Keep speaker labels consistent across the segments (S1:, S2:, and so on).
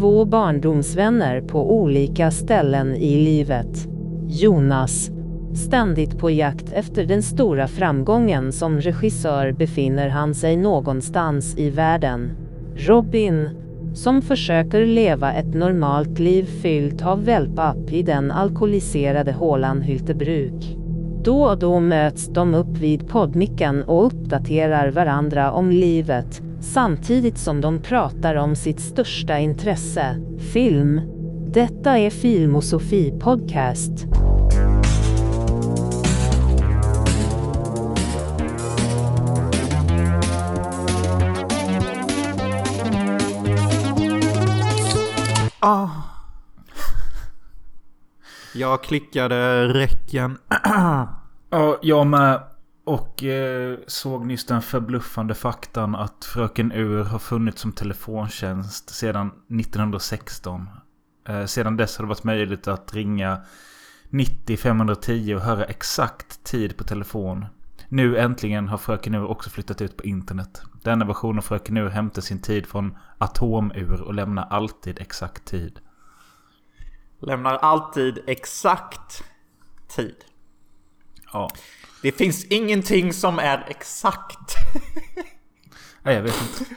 S1: två barndomsvänner på olika ställen i livet. Jonas, ständigt på jakt efter den stora framgången som regissör befinner han sig någonstans i världen. Robin, som försöker leva ett normalt liv fyllt av wellpapp i den alkoholiserade hålan Hyltebruk. Då och då möts de upp vid poddmicken och uppdaterar varandra om livet, samtidigt som de pratar om sitt största intresse, film. Detta är Filmosofi Podcast.
S2: Ah. Jag klickade räcken.
S3: Ja, jag med. Och eh, såg nyss den förbluffande faktan att Fröken Ur har funnits som telefontjänst sedan 1916. Eh, sedan dess har det varit möjligt att ringa 90 510 och höra exakt tid på telefon. Nu äntligen har Fröken Ur också flyttat ut på internet. Denna version av Fröken Ur hämtar sin tid från Atomur och lämnar alltid exakt tid.
S2: Lämnar alltid exakt tid.
S3: Ja.
S2: Det finns ingenting som är exakt.
S3: Nej, jag vet inte.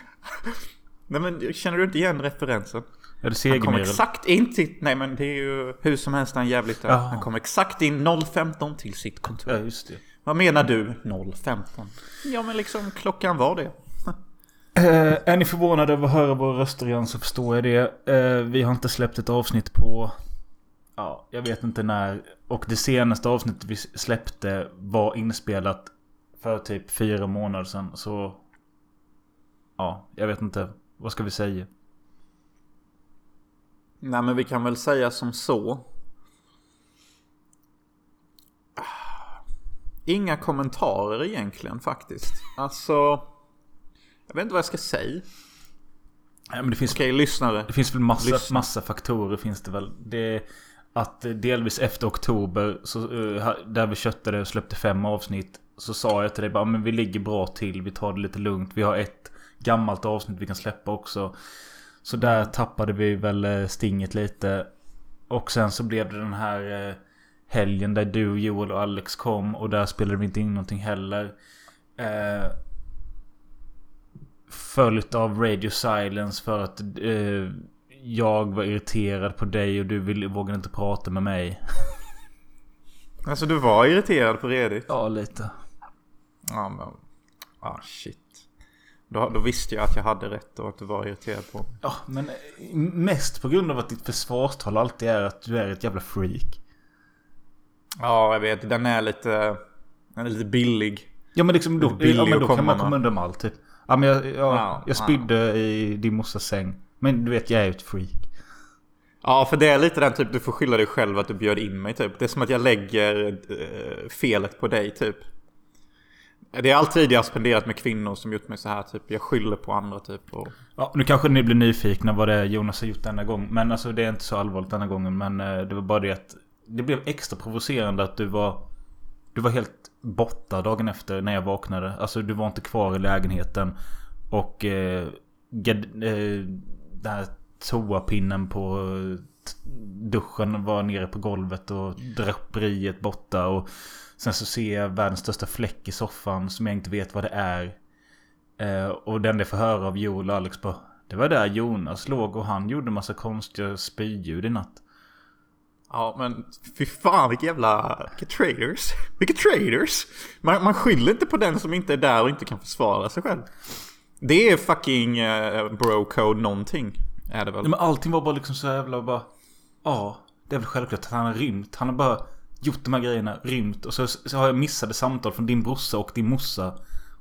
S2: Nej men känner du inte igen referensen?
S3: Är det
S2: Han kom exakt in till... Nej men det är ju hur som helst han jävligt.
S3: Ja.
S2: Han kom exakt in 0.15 till sitt kontor.
S3: Ja, just det.
S2: Vad menar du 0.15? Ja men liksom klockan var det.
S3: Eh, är ni förvånade över att höra våra röster igen så förstår jag det. Eh, vi har inte släppt ett avsnitt på... Ja, jag vet inte när. Och det senaste avsnittet vi släppte var inspelat för typ fyra månader sedan. Så... Ja, jag vet inte. Vad ska vi säga?
S2: Nej men vi kan väl säga som så. Inga kommentarer egentligen faktiskt. Alltså... Jag vet inte vad jag ska säga.
S3: Ja, men det finns,
S2: Okej, lyssnare.
S3: det finns väl massa,
S2: Lyssna.
S3: massa faktorer finns det väl. Det att delvis efter oktober, så, eh, där vi köttade och släppte fem avsnitt. Så sa jag till dig bara, men vi ligger bra till. Vi tar det lite lugnt. Vi har ett gammalt avsnitt vi kan släppa också. Så där tappade vi väl eh, stinget lite. Och sen så blev det den här eh, helgen där du, Joel och Alex kom. Och där spelade vi inte in någonting heller. Eh, följt av Radio Silence för att eh, jag var irriterad på dig och du ville, vågade inte prata med mig.
S2: Alltså du var irriterad på Reddit?
S3: Ja, lite.
S2: Ja men... Ah shit. Då, då visste jag att jag hade rätt och att du var irriterad på mig.
S3: Ja, men eh, mest på grund av att ditt försvarstal alltid är att du är ett jävla freak.
S2: Ja, jag vet. Den är lite... Den är lite billig.
S3: Ja men liksom då, ja, men då kan man komma undan med allt typ. Ja men jag, jag,
S2: Ja,
S3: jag spydde i din morsas säng. Men du vet jag är ju ett freak.
S2: Ja, för det är lite den typ du får skylla dig själv att du bjöd in mig typ. Det är som att jag lägger eh, felet på dig typ. Det är all tid jag spenderat med kvinnor som gjort mig så här typ. Jag skyller på andra typ. Och...
S3: Ja, nu kanske ni blir nyfikna vad det är Jonas har gjort denna gång. Men alltså det är inte så allvarligt denna gången. Men eh, det var bara det att det blev extra provocerande att du var Du var helt borta dagen efter när jag vaknade. Alltså du var inte kvar i lägenheten. Och eh, eh, den här toapinnen på eh, duschen var nere på golvet och draperiet borta. Och sen så ser jag världens största fläck i soffan som jag inte vet vad det är. Eh, och den jag får höra av Joel och Alex på Det var där Jonas låg och han gjorde massa konstiga spyljud i natt.
S2: Ja, men fy fan vilka jävla... Vilka traders. Vilka traders. Man, man skyller inte på den som inte är där och inte kan försvara sig själv. Det är fucking uh, bro-code någonting. Är det väl?
S3: Nej, men allting var bara liksom så jävla bara... Ja, det är väl självklart att han har rymt. Han har bara gjort de här grejerna, rymt. Och så, så har jag missade samtal från din brorsa och din morsa.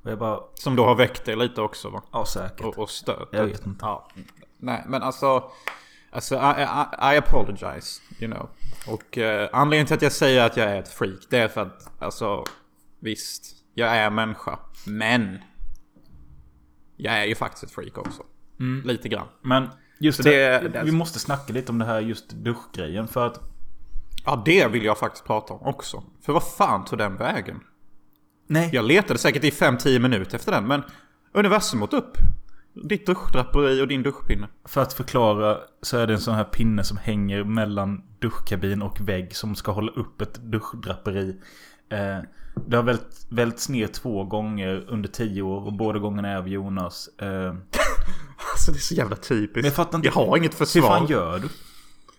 S3: Och jag bara...
S2: Som då har väckt dig lite också va?
S3: Ja, säkert.
S2: Och, och stört.
S3: Jag vet inte.
S2: Ja. Nej, men alltså... Alltså, I, I, I apologize, you know. Och uh, anledningen till att jag säger att jag är ett freak, det är för att, alltså, visst, jag är människa. Men, jag är ju faktiskt ett freak också. Lite grann.
S3: Men just det,
S2: det- det-
S3: Vi måste snacka lite om det här just duschgrejen. För att...
S2: Ja, det vill jag faktiskt prata om också. För vad fan tog den vägen?
S3: Nej.
S2: Jag letade säkert i 5-10 minuter efter den, men universum åt upp. Ditt duschdraperi och din duschpinne.
S3: För att förklara så är det en sån här pinne som hänger mellan duschkabin och vägg som ska hålla upp ett duschdraperi. Eh, det har vält, välts ner två gånger under tio år och båda gångerna är av Jonas. Eh,
S2: Alltså det är så jävla typiskt.
S3: Men jag fattar inte-
S2: Jag har inget
S3: hur
S2: försvar.
S3: fan gör du?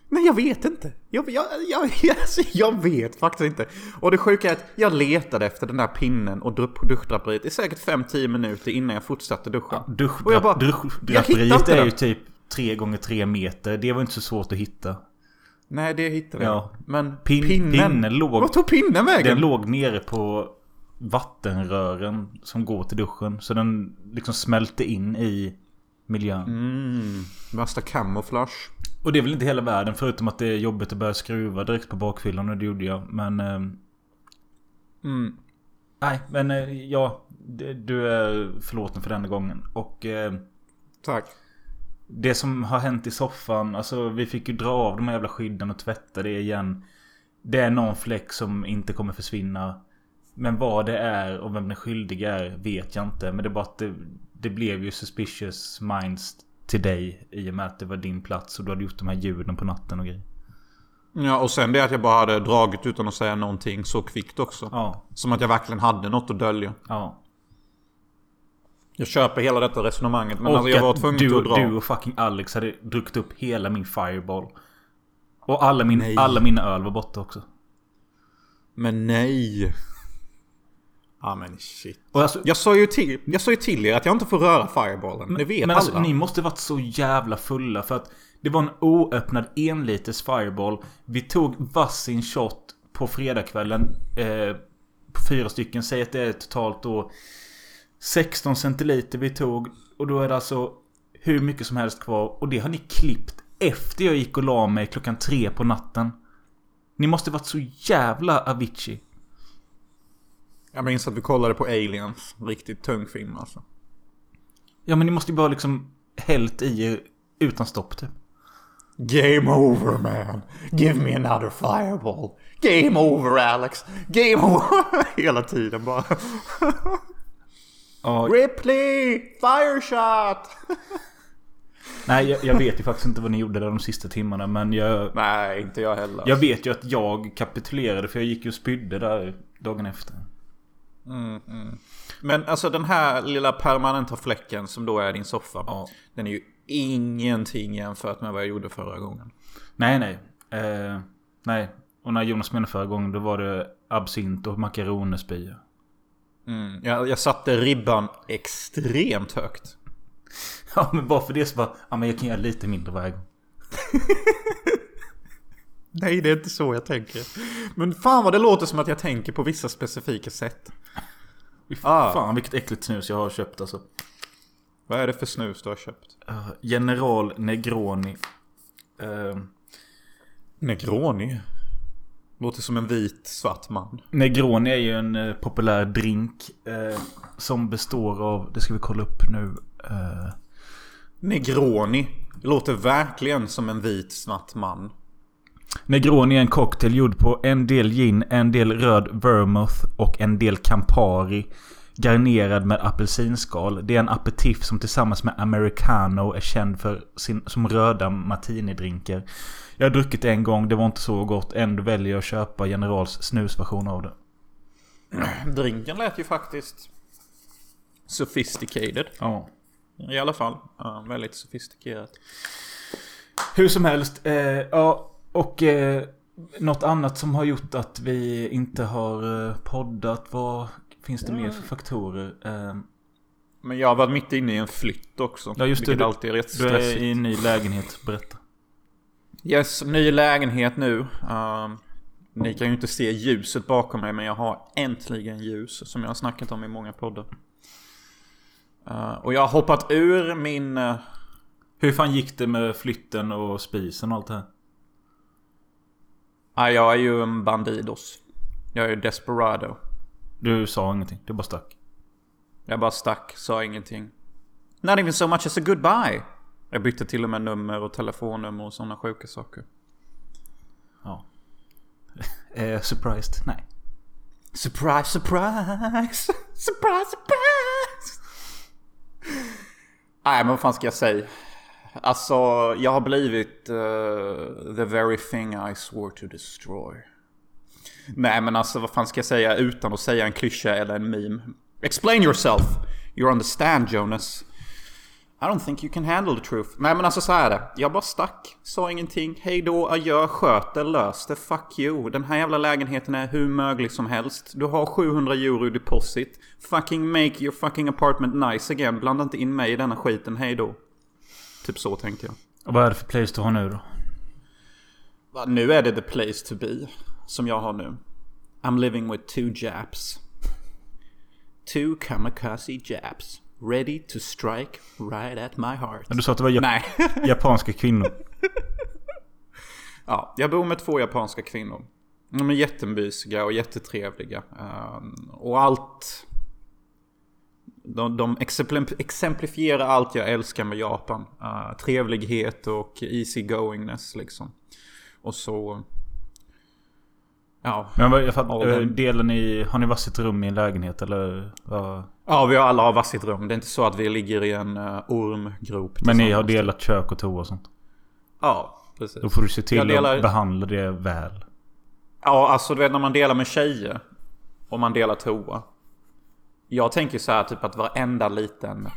S2: Nej jag vet inte. Jag, jag, jag, alltså, jag vet faktiskt inte. Och det sjuka är att jag letade efter den där pinnen och dusch- duschdraperiet i säkert 5-10 minuter innan jag fortsatte duscha. Hittar
S3: Duschdraperiet är ju typ 3 gånger 3 meter. Det var inte så svårt att hitta.
S2: Nej det hittade jag.
S3: Ja.
S2: Men
S3: Pin-
S2: pinnen.
S3: pinnen låg-
S2: Vad tog pinnen vägen?
S3: Den låg nere på vattenrören som går till duschen. Så den liksom smälte in i miljön.
S2: Mm, värsta camouflage.
S3: Och det är väl inte hela världen förutom att det är jobbigt att börja skruva direkt på bakfyllan och det gjorde jag. Men... ehm,
S2: Mm.
S3: nej, men eh, ja. Du är förlåten för denna gången. Och... eh,
S2: Tack.
S3: Det som har hänt i soffan, alltså vi fick ju dra av de här jävla skydden och tvätta det igen. Det är någon fläck som inte kommer försvinna. Men vad det är och vem den skyldiga är vet jag inte. Men det är bara att det, det blev ju suspicious minds till dig i och med att det var din plats och du hade gjort de här ljuden på natten och grejer.
S2: Ja och sen det att jag bara hade dragit utan att säga någonting så kvickt också.
S3: Ja,
S2: Som att jag verkligen hade något att dölja.
S3: ja.
S2: Jag köper hela detta resonemanget men
S3: och
S2: alltså jag var tvungen
S3: du,
S2: att dra.
S3: du och fucking Alex hade druckit upp hela min fireball. Och alla, min,
S2: Nej.
S3: alla mina öl var borta också.
S2: Men nej. Ja men shit.
S3: Alltså,
S2: Jag sa ju till, jag sa ju till er att jag inte får röra fireballen. det vet
S3: Men
S2: alla.
S3: alltså ni måste varit så jävla fulla för att det var en oöppnad enliters fireball. Vi tog varsin shot på fredagskvällen. Eh, på fyra stycken. Säg att det är totalt då 16 centiliter vi tog. Och då är det alltså hur mycket som helst kvar. Och det har ni klippt efter jag gick och la mig klockan tre på natten. Ni måste varit så jävla Avicii.
S2: Jag minns att vi kollade på Aliens. Riktigt tung film alltså.
S3: Ja men ni måste ju bara liksom hällt i er utan stopp typ.
S2: Game over man. Give me another fireball. Game over Alex. Game over. Hela tiden bara.
S3: Ja,
S2: Ripley! Fire shot!
S3: Nej, jag, jag vet ju faktiskt inte vad ni gjorde där de sista timmarna. Men jag,
S2: Nej, inte jag heller.
S3: jag vet ju att jag kapitulerade för jag gick ju och spydde där dagen efter.
S2: Men alltså den här lilla permanenta fläcken som då är din soffa.
S3: Ja.
S2: Den är ju ingenting jämfört med vad jag gjorde förra gången.
S3: Nej, nej. Eh, nej. Och när Jonas menade förra gången då var det absint och makaronespya.
S2: Mm. Jag, jag satte ribban extremt högt.
S3: Ja, men bara för det så bara... Ja, men jag kan göra lite mindre varje gång.
S2: Nej, det är inte så jag tänker. Men fan vad det låter som att jag tänker på vissa specifika sätt. Ah.
S3: Fan vilket äckligt snus jag har köpt alltså.
S2: Vad är det för snus du har köpt?
S3: Uh, General Negroni. Uh,
S2: Negroni. Låter som en vit svart man.
S3: Negroni är ju en eh, populär drink. eh, som består av... Det ska vi kolla upp nu. Eh,
S2: Negroni. Det låter verkligen som en vit svart man.
S3: Negroni är en cocktail gjord på en del gin, en del röd vermouth och en del Campari. Garnerad med apelsinskal. Det är en aperitif som tillsammans med americano är känd för sin, som röda martinidrinkar. Jag har druckit det en gång, det var inte så gott. Ändå väljer jag att köpa Generals snusversion av det.
S2: Drinken lät ju faktiskt sophisticated.
S3: Ja.
S2: I alla fall. Ja, väldigt sofistikerat.
S3: Hur som helst. Eh, ja, och eh, något annat som har gjort att vi inte har eh, poddat. Vad finns det mer för faktorer? Eh,
S2: Men jag har varit mitt inne i en flytt också.
S3: Ja, just det. Du-
S2: alltid är rätt
S3: du är i en ny lägenhet. Berätta.
S2: Yes, ny lägenhet nu. Um, ni kan ju inte se ljuset bakom mig men jag har äntligen ljus som jag har snackat om i många poddar. Uh, och jag har hoppat ur min... Uh,
S3: Hur fan gick det med flytten och spisen och allt det här?
S2: ah, jag är ju en bandidos. Jag är ju desperado.
S3: Du sa ingenting, du bara stack.
S2: Jag bara stack, sa ingenting. Not even so much as a goodbye. Jag bytte till och med nummer och telefonnummer och sådana sjuka saker.
S3: Ja. eh, surprised? Nej.
S2: Surprise, surprise! Surprise, surprise! Nej, men vad fan ska jag säga? Alltså, jag har blivit uh, the very thing I swore to destroy. Nej, men alltså vad fan ska jag säga utan att säga en klyscha eller en meme? Explain yourself! You understand Jonas. I don't think you can handle the truth. Nej men alltså så är det. Jag bara stack. Sa ingenting. Hej då, adjö, sköt det, lös det. Fuck you. Den här jävla lägenheten är hur möglig som helst. Du har 700 euro deposit. Fucking make your fucking apartment nice again. Blanda inte in mig i denna skiten. Hej då. Typ så tänkte jag.
S3: Och vad är det för place du har nu då?
S2: Va, Nu är det the place to be. Som jag har nu. I'm living with two Japs. Two kamikaze Japs. Ready to strike right at my heart.
S3: Du sa att det var jap
S2: Nej.
S3: japanska kvinnor.
S2: Ja, jag bor med två japanska kvinnor. De är jättemysiga och jättetrevliga. Ehm, och allt... De, de exempl- exemplifierar allt jag älskar med Japan. Uh, trevlighet och easygoingness liksom. Och så... Ja.
S3: Men vad, jag fattar,
S2: Ja,
S3: delen i... Har ni varsitt rum i en lägenhet eller? vad?
S2: Ja, vi har alla har varsitt rum. Det är inte så att vi ligger i en uh, ormgrop
S3: Men ni har
S2: tillsammans.
S3: delat kök och toa och sånt?
S2: Ja, precis.
S3: Då får du se till
S2: delar-
S3: att behandla det väl.
S2: Ja, alltså du vet när man delar med tjejer. Och man delar toa. Jag tänker så här typ att varenda liten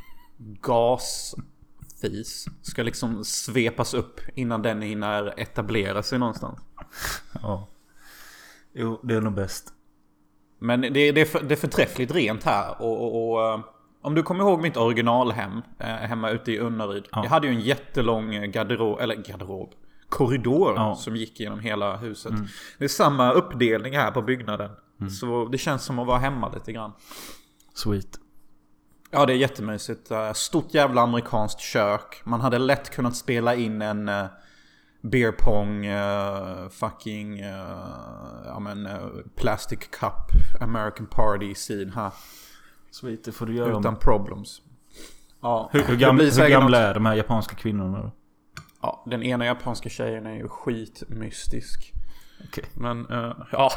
S2: gasfis ska liksom svepas upp innan den hinner etablera sig någonstans.
S3: Ja. Jo, det är nog bäst.
S2: Men det, det, är, för, det är förträffligt rent här. Och, och, och eh, om du kommer ihåg mitt originalhem eh, hemma ute i Unnaryd.
S3: Ja.
S2: Jag hade ju en jättelång garderob, eller garderob, korridor
S3: Ja.
S2: som gick genom hela huset. Det är samma uppdelning här på byggnaden. Så det känns som att vara hemma lite grann.
S3: Sweet.
S2: Ja, det är jättemysigt. Eh, Stort jävla amerikanskt kök. Man hade lätt kunnat spela in en beer pong, eh, fucking, uh, ja men, eh, plastic cup, American party scene här.
S3: Sweet, det får du göra.
S2: Utan problems. Ja,
S3: Hur, hur,
S2: det
S3: gam,
S2: blir
S3: hur gamla är de här japanska kvinnorna då?
S2: Ja, den ena japanska tjejen är ju skitmystisk.
S3: Okej.
S2: Men eh, ja,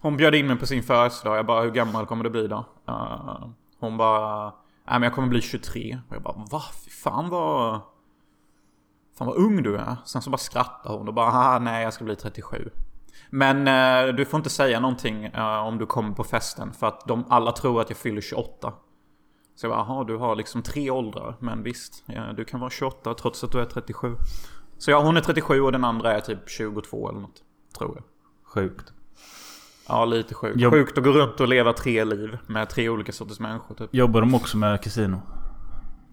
S2: hon bjöd in mig på sin födelsedag. Jag bara, hur gammal kommer du bli då? Eh, hon bara, nej men jag kommer bli 23. Och jag bara, va? Fy fan vad... Fan vad ung du är. Sen så bara skrattar hon och bara, haha nej jag ska bli 37. Men eh, du får inte säga någonting eh, om du kommer på festen. För att de alla tror att jag fyller 28. Så jag bara, jaha du har liksom tre åldrar. Men visst, ja, du kan vara 28 trots att du är 37. Så ja, hon är 37 och den andra är typ 22 eller något. Tror jag.
S3: Sjukt.
S2: Ja, lite sjukt.
S3: Jag-
S2: Sjukt att gå runt och leva tre liv med tre olika sorters människor typ.
S3: Jobbar de också med kasino?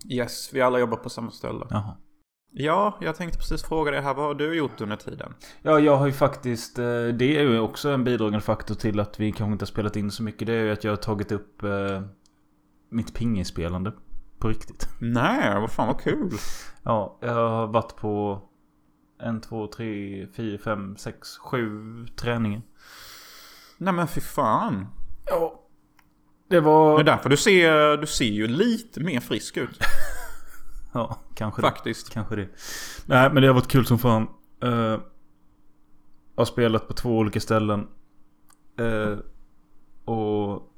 S2: Yes, vi alla jobbar på samma ställe.
S3: Jaha.
S2: Ja, jag tänkte precis fråga dig här. Vad har du gjort under tiden?
S3: Ja, jag har ju faktiskt... eh, Det är ju också en bidragande faktor till att vi kanske inte har spelat in så mycket. Det är ju att jag har tagit upp eh, mitt pingisspelande. På riktigt.
S2: Nej, vad fan vad kul.
S3: Ja, jag har varit på en, två, tre, fyra, fem, sex, sju träningar.
S2: Nej men fy fan.
S3: Ja. Det
S2: Det är
S3: var...
S2: därför du ser, du ser ju lite mer frisk ut.
S3: Ja, kanske det.
S2: Faktiskt.
S3: Kanske det. Nej, men det har varit kul som fan. Uh, har spelat på två olika ställen. Eh, och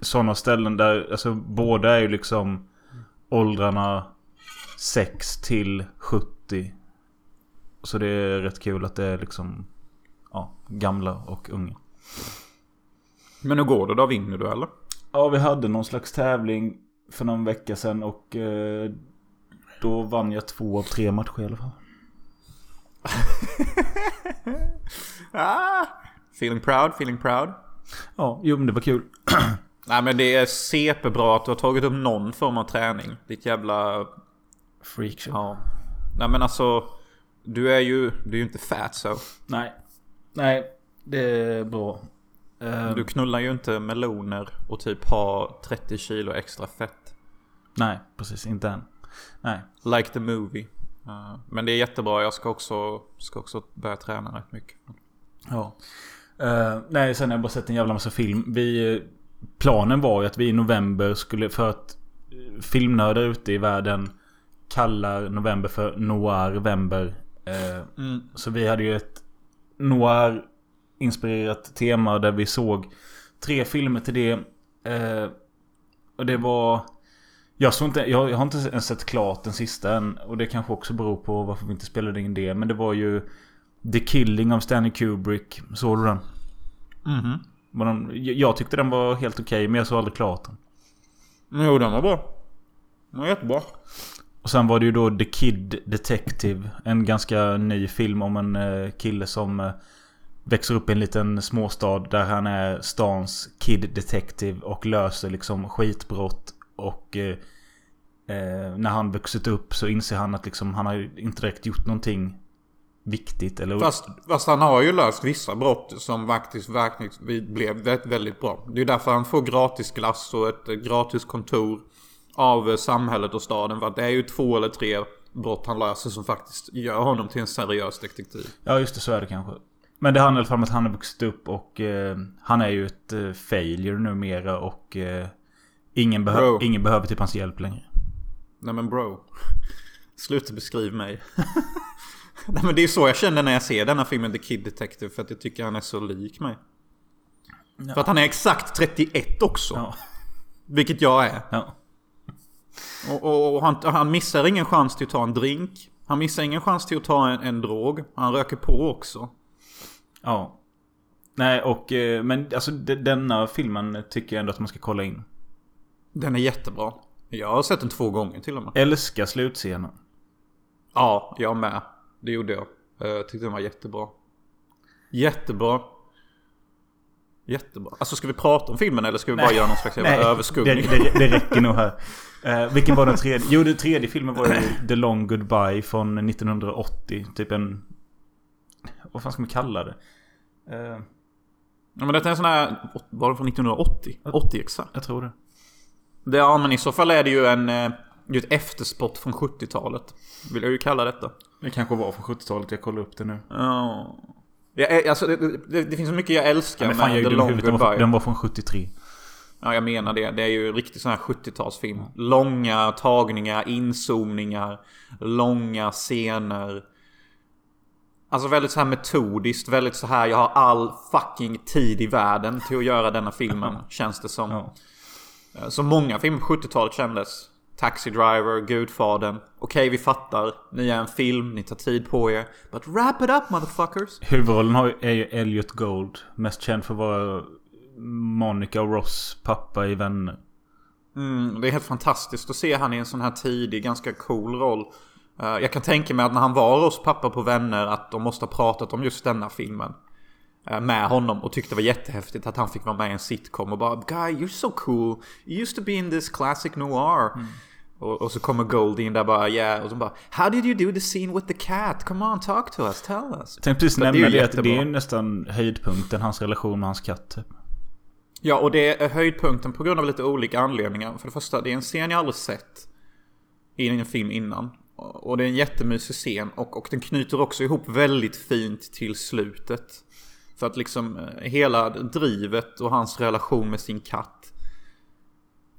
S3: sådana ställen där, alltså båda är ju liksom åldrarna 6 till 70. Så det är rätt kul att det är liksom ja, gamla och unga.
S2: Men hur går det då? Vinner du eller?
S3: Ja, vi hade någon slags tävling för någon vecka sedan och eh, då vann jag två av tre matcher i alla fall.
S2: Ah, feeling proud, feeling proud.
S3: Ja, jo men det var kul.
S2: Nej men det är CP-bra att du har tagit upp någon form av träning. Ditt jävla...
S3: Freakshow.
S2: Ja. Nej men alltså. Du är ju, du är ju inte fat så.
S3: Nej. Nej, det är bra.
S2: Du knullar ju inte meloner och typ har 30 kilo extra fett.
S3: Nej, precis. Inte än. Nej.
S2: Like the movie. Uh, men det är jättebra. Jag ska också, ska också börja träna rätt mycket.
S3: Ja. Eh, nej, sen har jag bara sett en jävla massa film. Vi... eh, Planen var ju att vi i november skulle... För att eh, filmnördar ute i världen kallar november för noir-vember. Eh,
S2: Mm.
S3: Så vi hade ju ett noir-inspirerat tema där vi såg tre filmer till det. Eh, och det var Jag, såg inte, jag, jag har inte ens sett klart den sista än. Och det kanske också beror på varför vi inte spelade in det. Men det var ju The Killing av Stanley Kubrick. Såg du den?
S2: Mhm.
S3: Den jag tyckte den var helt okej men jag såg aldrig klart den.
S2: Jo, den var bra. Den var jättebra.
S3: Och sen var det ju då The Kid Detective. En ganska ny film om en eh, kille som eh, växer upp i en liten småstad där han är stans Kid Detective och löser liksom skitbrott. Och eh, eh, när han vuxit upp så inser han att liksom han har inte direkt gjort någonting viktigt. Eller...
S2: Fast, fast han har ju löst vissa brott som faktiskt verkligen blev väldigt, bra. Det är därför han får gratis glass och ett eh, gratis kontor av eh, samhället och staden. För att det är ju två eller tre brott han löser som faktiskt gör honom till en seriös detektiv.
S3: Ja just det, så är det kanske. Men det handlar i alla fall om att han har vuxit upp och eh, han är ju ett eh, failure numera och eh, ingen, behö ingen behöver typ hans hjälp längre.
S2: Nej men bro. Sluta beskriv mig. Nej men det är så jag känner när jag ser denna filmen The Kid Detective. För att jag tycker han är så lik mig. För att han är exakt 31 också.
S3: Ja.
S2: Vilket jag är.
S3: ja.
S2: Och, och, och han, han missar ingen chans till att ta en drink. Han missar ingen chans till att ta en, en drog. Han röker på också.
S3: Ja. Nej och eh, men alltså de- denna filmen tycker jag ändå att man ska kolla in.
S2: Den är jättebra. Jag har sett den två gånger till och med.
S3: Älskar slutscenen.
S2: Ja, jag med. Det gjorde jag. Eh, Jag tyckte den var jättebra. Jättebra. Jättebra. Alltså ska vi prata om filmen eller ska vi bara göra någon slags jävla
S3: det,
S2: överskuggning?
S3: det, det räcker nog här. Uh, vilken var den tredje? Jo den tredje filmen var ju The Long Goodbye från 1980. Typ en... Vad fan ska man kalla det? Eh,
S2: Ja, men detta är en sån här... Var det från 1980? 80 exakt.
S3: jag tror det.
S2: Det, ja men i så fall är det ju en... eh, Det är ju ett efterspott från 70-talet. Vill jag ju kalla detta.
S3: Det kanske var från 70-talet. Jag kollar upp det nu.
S2: Ja. Jag, alltså, det, det, det finns så mycket jag älskar
S3: Men fan jag
S2: med The
S3: dum i
S2: Long
S3: huvudet. Den var,
S2: Goodbye.
S3: den var från 73.
S2: Ja, jag menar det. Det är ju riktigt sån här 70-talsfilm. Långa tagningar, inzoomningar, långa scener. Alltså väldigt så här metodiskt, väldigt så här jag har all fucking tid i världen till att göra denna filmen, känns det som.
S3: Ja.
S2: Eh, Så många filmer på 70-talet kändes. Taxi Driver, Gudfadern. Okej, vi fattar. Ni är en film, ni tar tid på er. But wrap it up motherfuckers!
S3: Huvudrollen har, är ju Elliot Gold. Mest känd för att vara Monica och Ross pappa i Vänner.
S2: Mm, det är helt fantastiskt att se han i en sån här tidig, ganska cool roll. Eh, jag kan tänka mig att när han var hos pappa på Vänner att de måste ha pratat om just denna filmen. Eh, Med honom och tyckte det var jättehäftigt att han fick vara med i en sitcom och bara Guy, you're so cool. You used to be in this classic noir. Och, och så kommer Gold in där bara yeah. Och så bara How did you do the scene with the cat? Come on, talk to us, tell us.
S3: Jag tänkte precis
S2: Men det är
S3: nämna
S2: ju
S3: det, att det är nästan höjdpunkten. Hans relation med hans katt. Typ.
S2: Ja, och det är höjdpunkten på grund av lite olika anledningar. För det första, det är en scen jag aldrig sett i en film innan. Och det är en jättemysig scen och, och den knyter också ihop väldigt fint till slutet. För att liksom eh, hela drivet och hans relation med sin katt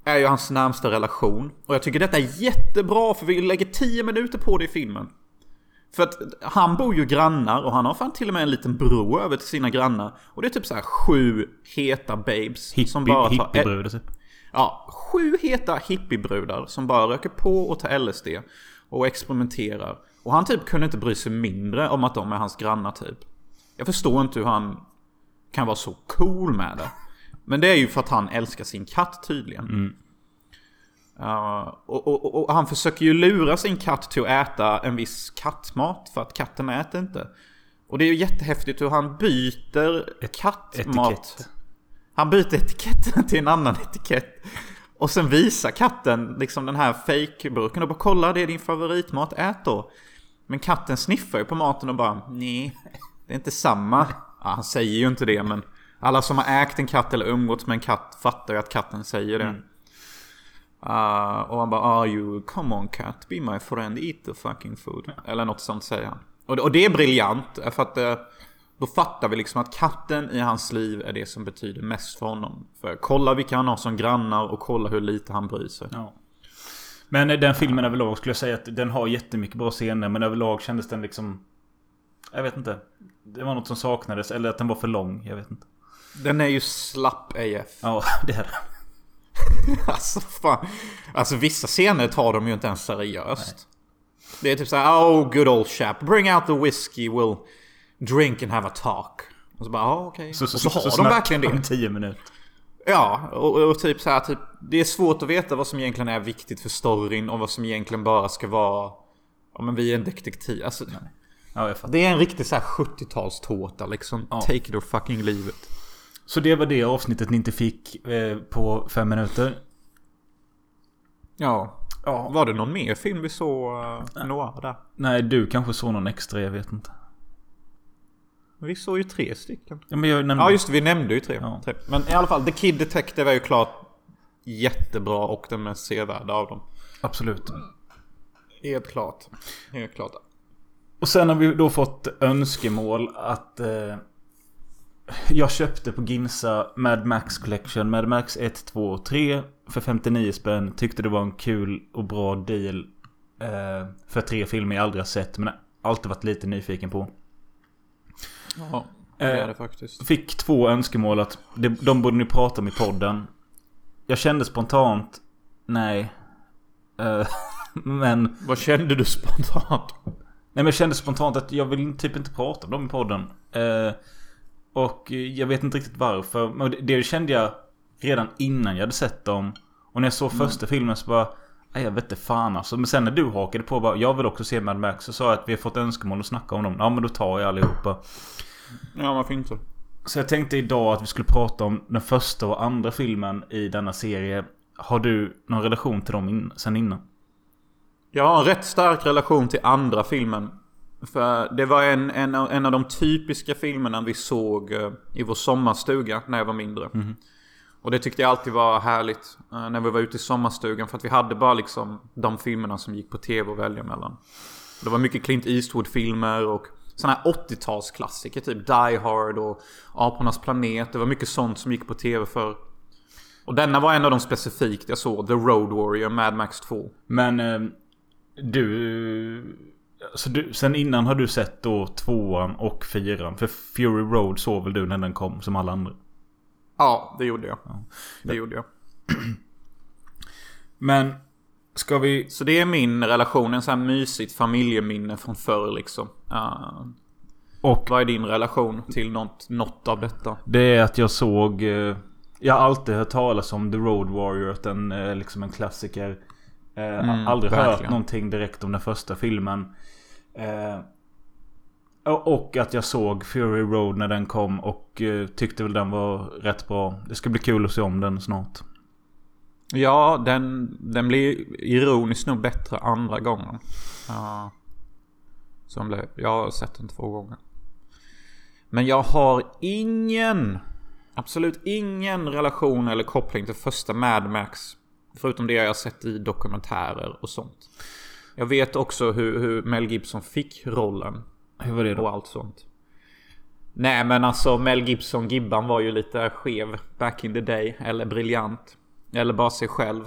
S2: är ju hans närmsta relation. Och jag tycker detta är jättebra för vi lägger 10 minuter på det i filmen. För att han bor ju grannar och han har fan till och med en liten bro över till sina grannar. Och det är typ så här sju heta babes. som bara
S3: Hippie,
S2: tar
S3: hippiebrudar typ.
S2: Ja, sju heta hippiebrudar som bara röker på och tar LSD. Och experimenterar. Och han typ kunde inte bry sig mindre om att de är hans grannar typ. Jag förstår inte hur han kan vara så cool med det. Men det är ju för att han älskar sin katt tydligen. Uh, och, och, och han försöker ju lura sin katt till att äta en viss kattmat för att katten äter inte. Och det är ju jättehäftigt hur han byter kattmat.
S3: etikett.
S2: Han byter etiketten till en annan etikett. Och sen visar katten liksom den här fake-burken och bara kolla det är din favoritmat, ät då. Men katten sniffar ju på maten och bara nej, det är inte samma. Ja, han säger ju inte det men alla som har ägt en katt eller umgåtts med en katt fattar ju att katten säger det. Uh, och han bara ah you, come on cat, be my friend, eat the fucking food. Eller något sånt säger han. Och, och det är briljant för att eh, då fattar vi liksom att katten i hans liv är det som betyder mest för honom. För kolla vilka han har som grannar och kolla hur lite han bryr sig.
S3: Ja. Men den filmen överlag skulle jag säga att den har jättemycket bra scener. Men överlag kändes den liksom... Jag vet inte. Det var något som saknades. Eller att den var för lång. Jag vet inte.
S2: Den är ju slapp AF.
S3: Ja, det är den.
S2: alltså fan. Alltså vissa scener tar de ju inte ens seriöst. Det är typ såhär, oh good old chap, bring out the whiskey, we'll drink and have a talk. Och så bara, ja okej.
S3: Så, så,
S2: och så, har de
S3: snackar
S2: verkligen det.
S3: Tio minuter.
S2: Ja, och, och typ så här, typ, det är svårt att veta vad som egentligen är viktigt för storyn och vad som egentligen bara ska vara, ja men vi är en detektiv. Alltså,
S3: Ja, jag fattar.
S2: det är en riktig så här 70-talstårta liksom.
S3: Ja.
S2: Take it or fucking leave it.
S3: Så det var det avsnittet ni inte fick eh, på fem minuter.
S2: Ja.
S3: Ja.
S2: Var det någon mer film vi såg uh, Noir där?
S3: Nej, du kanske såg någon extra, jag vet inte.
S2: Vi såg ju tre stycken.
S3: Ja, men jag nämnde...
S2: Ja just det, vi nämnde ju tre.
S3: Ja.
S2: tre. Men i alla fall, The Kid Detective är ju klart jättebra och den mest sevärda av dem.
S3: Absolut.
S2: Helt klart. Helt klart.
S3: Och sen har vi då fått önskemål att... Eh, jag köpte på Ginsa Mad Max Collection. Mad Max 1, 2 och 3 för 59 spänn. Tyckte det var en kul och bra deal. Eh, för tre filmer jag aldrig har sett men alltid varit lite nyfiken på.
S2: Ja, det är det faktiskt.
S3: Fick två önskemål att de, de borde ni prata om i podden. Jag kände spontant nej. Eh, men...
S2: Vad kände du spontant?
S3: Nej men jag kände spontant att jag vill typ inte prata om dem i podden. Eh, och jag vet inte riktigt varför. Men det, det kände jag redan innan jag hade sett dem. Och när jag såg första filmen så bara... Nej jag vet inte fan alltså. Men sen när du hakade på bara, jag vill också se Mad Max. Så sa jag att vi har fått önskemål att snacka om dem. Ja men då tar jag allihopa.
S2: Ja, varför inte?
S3: Så jag tänkte idag att vi skulle prata om den första och andra filmen i denna serie. Har du någon relation till dem in, sen innan?
S2: Jag har en rätt stark relation till andra filmen. För det var en, en, en av de typiska filmerna vi såg eh, i vår sommarstuga när jag var mindre. Och det tyckte jag alltid var härligt eh, när vi var ute i sommarstugan. För att vi hade bara liksom de filmerna som gick på tv att välja mellan. Det var mycket Clint Eastwood-filmer och sådana här 80-talsklassiker. Typ Die Hard och Apornas planet. Det var mycket sånt som gick på tv för. Och denna var en av de specifikt jag såg. The Road Warrior, Mad Max 2.
S3: Men eh, du... Så du, sen innan har du sett då tvåan och fyran. För Fury Road såg väl du när den kom som alla andra?
S2: Ja, det gjorde jag. Det gjorde jag.
S3: Men ska vi...
S2: Så det är min relation, en sån här mysigt familjeminne från förr liksom. Uh,
S3: Och
S2: vad är din relation till något, något av detta?
S3: det är att jag såg... Eh, jag har alltid hört talas om The Road Warrior. Att den är liksom en klassiker. Eh,
S2: Mm,
S3: aldrig hört
S2: verkligen.
S3: någonting direkt om den första filmen. Eh, och och att jag såg Fury Road när den kom och eh, tyckte väl den var rätt bra. Det ska bli kul att se om den snart.
S2: Ja, den, den blir ironiskt nog bättre andra gången. Uh, som blev, jag har sett den två gånger. Men jag har ingen, absolut ingen relation eller koppling till första Mad Max. Förutom det jag har sett i dokumentärer och sånt. Jag vet också hur, hur Mel Gibson fick rollen
S3: Hur var det då?
S2: och allt sånt. Nej men alltså Mel Gibson, Gibban var ju lite skev back in the day. Eller briljant. Eller bara sig själv.